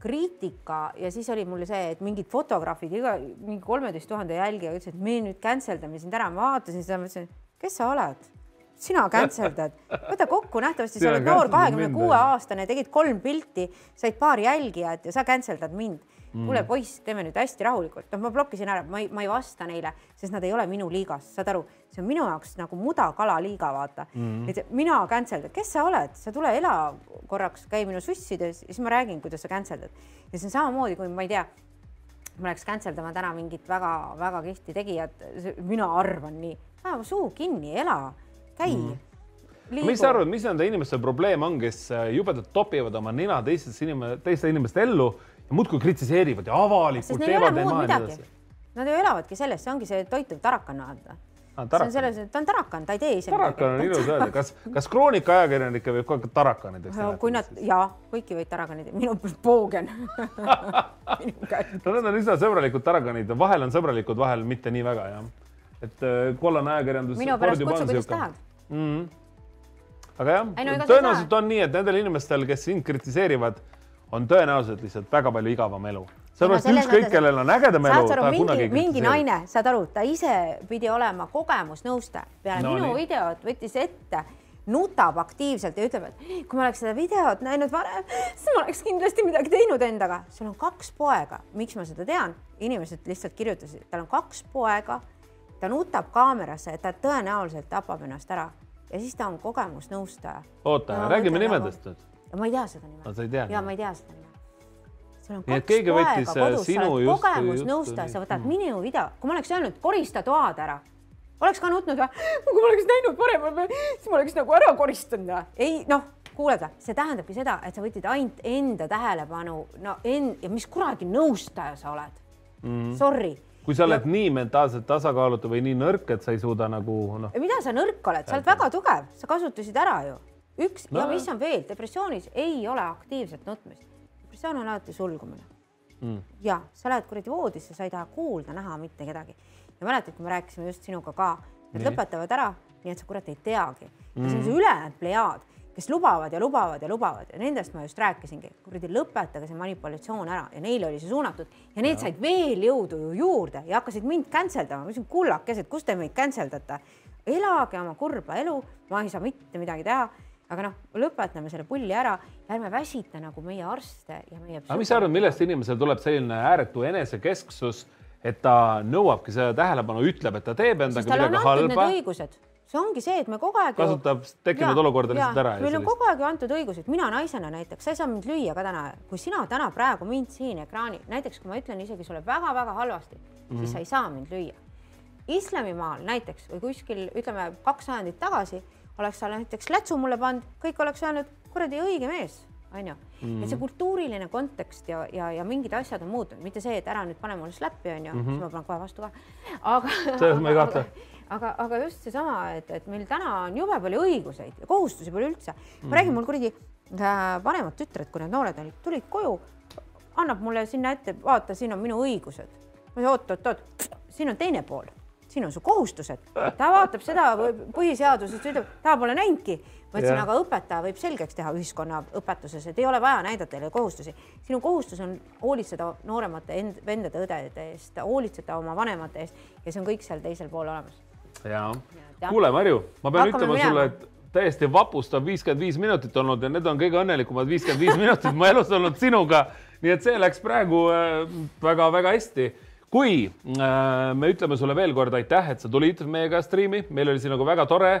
Speaker 3: kriitika ja siis oli mul see, et mingid fotograafid, iga mingi kolmeteist tuhande jälgija ütlesid, et me nüüd cancel dame sind ära, ma vaatasin seda, mõtlesin, kes sa oled sina canceldad, võta kokku, nähtavasti sa oled noor, kahekümne kuue aastane, tegid kolm pilti, said paar jälgijat ja sa canceldad mind. Mm.. kuule, poiss, teeme nüüd hästi rahulikult, noh, ma blokkisin ära, ma ei, ma ei vasta neile, sest nad ei ole minu liigas, saad aru, see on minu jaoks nagu mudakala liiga, vaata. Mm.. et mina cancel dan, kes sa oled, sa tule ela korraks, käi minu sussides ja siis ma räägin, kuidas sa cancel dad. ja see on samamoodi, kui ma ei tea, ma läheks cancel dama täna mingit väga-väga kihvti tegijat, mina arvan nii, ajama suu kinni, ela, käi. Mm.
Speaker 2: Liigu. mis sa arvad, mis nende inimeste probleem on, kes jubedalt topivad oma nina teistesse inimeste, teiste inimeste ellu ja muudkui kritiseerivad ja avalikult teevad ema ja nii edasi.
Speaker 3: Nad ju elavadki selles, see ongi see toituv tarakan vaata Ah, see on selles, et ta on tarakan, ta ei tee ise
Speaker 2: tarakan on ilus öelda, kas, kas kroonika ajakirjanikke võib ka tarakanideks
Speaker 3: teha? kui nad ja kõiki võid tarakanid, minu poogen.
Speaker 2: No need on üsna sõbralikud tarakanid, vahel on sõbralikud, vahel mitte nii väga jah. Et äh, kollane ajakirjandus.
Speaker 3: minu pärast kutsu, kuidas tahad mm.
Speaker 2: -hmm. aga jah, tõenäoliselt on nii, et nendel inimestel, kes sind kritiseerivad, on tõenäoliselt lihtsalt väga palju igavam elu sellepärast ükskõik, kellel on ägedam elu, ta
Speaker 3: mingi, kunagi mingi naine, saad aru, ta ise pidi olema kogemusnõustaja, peale no, minu nii. videot võttis ette, nutab aktiivselt ja ütleb, et kui ma oleks seda videot näinud varem, siis ma oleks kindlasti midagi teinud endaga. sul on kaks poega, miks ma seda tean? inimesed lihtsalt kirjutasid, tal on kaks poega, ta nutab kaamerasse, ta tõenäoliselt tapab ennast ära ja siis ta on kogemusnõustaja.
Speaker 2: oota räägime nimedest nüüd.
Speaker 3: ma ei tea seda nime. ja ma ei tea seda nime sul on
Speaker 2: kaks poega kodus, sa oled
Speaker 3: kogemusnõustaja, sa võtad minu video, kui ma oleks öelnud, korista toad ära, oleks ka nutnud või? kui ma oleks näinud varem, siis ma oleks nagu ära koristanud ei noh, või, see tähendabki seda, et sa võtsid ainult enda tähelepanu, no en- ja mis kuradi nõustaja sa oled mm. -hmm. Sorry
Speaker 2: kui sa oled ja... nii mentaalselt tasakaalutu või nii nõrk, et sa ei suuda nagu noh.
Speaker 3: mida sa nõrk oled, sa oled väga tugev, sa kasutasid ära ju. üks no. ja mis on veel, depressioonis ei ole aktiivset nutmist depressioon on alati sulgumine mm.. ja sa lähed kuradi voodisse, sa ei taha kuulda, näha mitte kedagi. ja mäletad, kui me rääkisime just sinuga ka, et nii. lõpetavad ära, nii et sa kurat ei teagi mm.. ja see on see ülejäänud plejaad, kes lubavad ja lubavad ja lubavad ja nendest ma just rääkisingi, kuradi lõpetage see manipulatsioon ära ja neile oli see suunatud ja need ja. said veel jõudu ju juurde ja hakkasid mind cancel dama, ma ütlesin kullakesed, kus te meid cancel date? elage oma kurba elu, ma ei saa mitte midagi teha aga noh, lõpetame selle pulli ära ja ärme väsita nagu meie arste ja meie.
Speaker 2: aga mis sa arvad, millest inimesel tuleb selline ääretu enesekesksus, et ta nõuabki seda tähelepanu, ütleb, et ta teeb endaga midagi halba.
Speaker 3: õigused, see ongi see, et me kogu aeg.
Speaker 2: kasutab tekkinud olukorda lihtsalt ära.
Speaker 3: meil on kogu aeg ju antud õigused, mina naisena näiteks, sa ei saa mind lüüa ka täna, kui sina täna praegu mind siin ekraani, näiteks kui ma ütlen isegi sulle väga-väga halvasti mm, -hmm. siis mhm. sa ei saa mind lüüa. islamimaal näiteks või kuskil ütleme kaks sajandit tagasi oleks sa näiteks lätsu mulle pannud, kõik oleks öelnud, kuradi õige mees, onju et see kultuuriline kontekst ja, ja, ja mingid asjad on muutunud, mitte see, et ära nüüd pane mulle slappi, onju -hmm. siis ma panen kohe vastu ka. aga.
Speaker 2: selles ma ei kahtle.
Speaker 3: aga, aga just seesama, et, et meil täna on jube palju õiguseid ja kohustusi pole üldse. ma mm räägin, mul kuradi äh, vanemad tütred, kui need noored olid, tulid koju, annab mulle sinna ette, vaata, siin on minu õigused. ma ütlen oot-oot-oot, siin on teine pool siin on su kohustused. ta vaatab seda põhiseadusest, ütleb, ta pole näinudki. ma ütlesin, aga õpetaja võib selgeks teha ühiskonnaõpetuses, et ei ole vaja näidata teile kohustusi. sinu kohustus on hoolitseda nooremate end, vendade, õdede eest, hoolitseda oma vanemate eest ja see on kõik seal teisel pool olemas.
Speaker 2: Ja, ja., kuule, Marju, ma pean Hakkame ütlema minema. sulle, et täiesti vapustav viiskümmend viis minutit olnud ja need on kõige õnnelikumad viiskümmend viis minutit mu elus olnud sinuga. nii et see läks praegu väga-väga äh, hästi kui äh, me ütleme sulle veel kord aitäh, et sa tulid meiega striimi, meil oli sinuga väga tore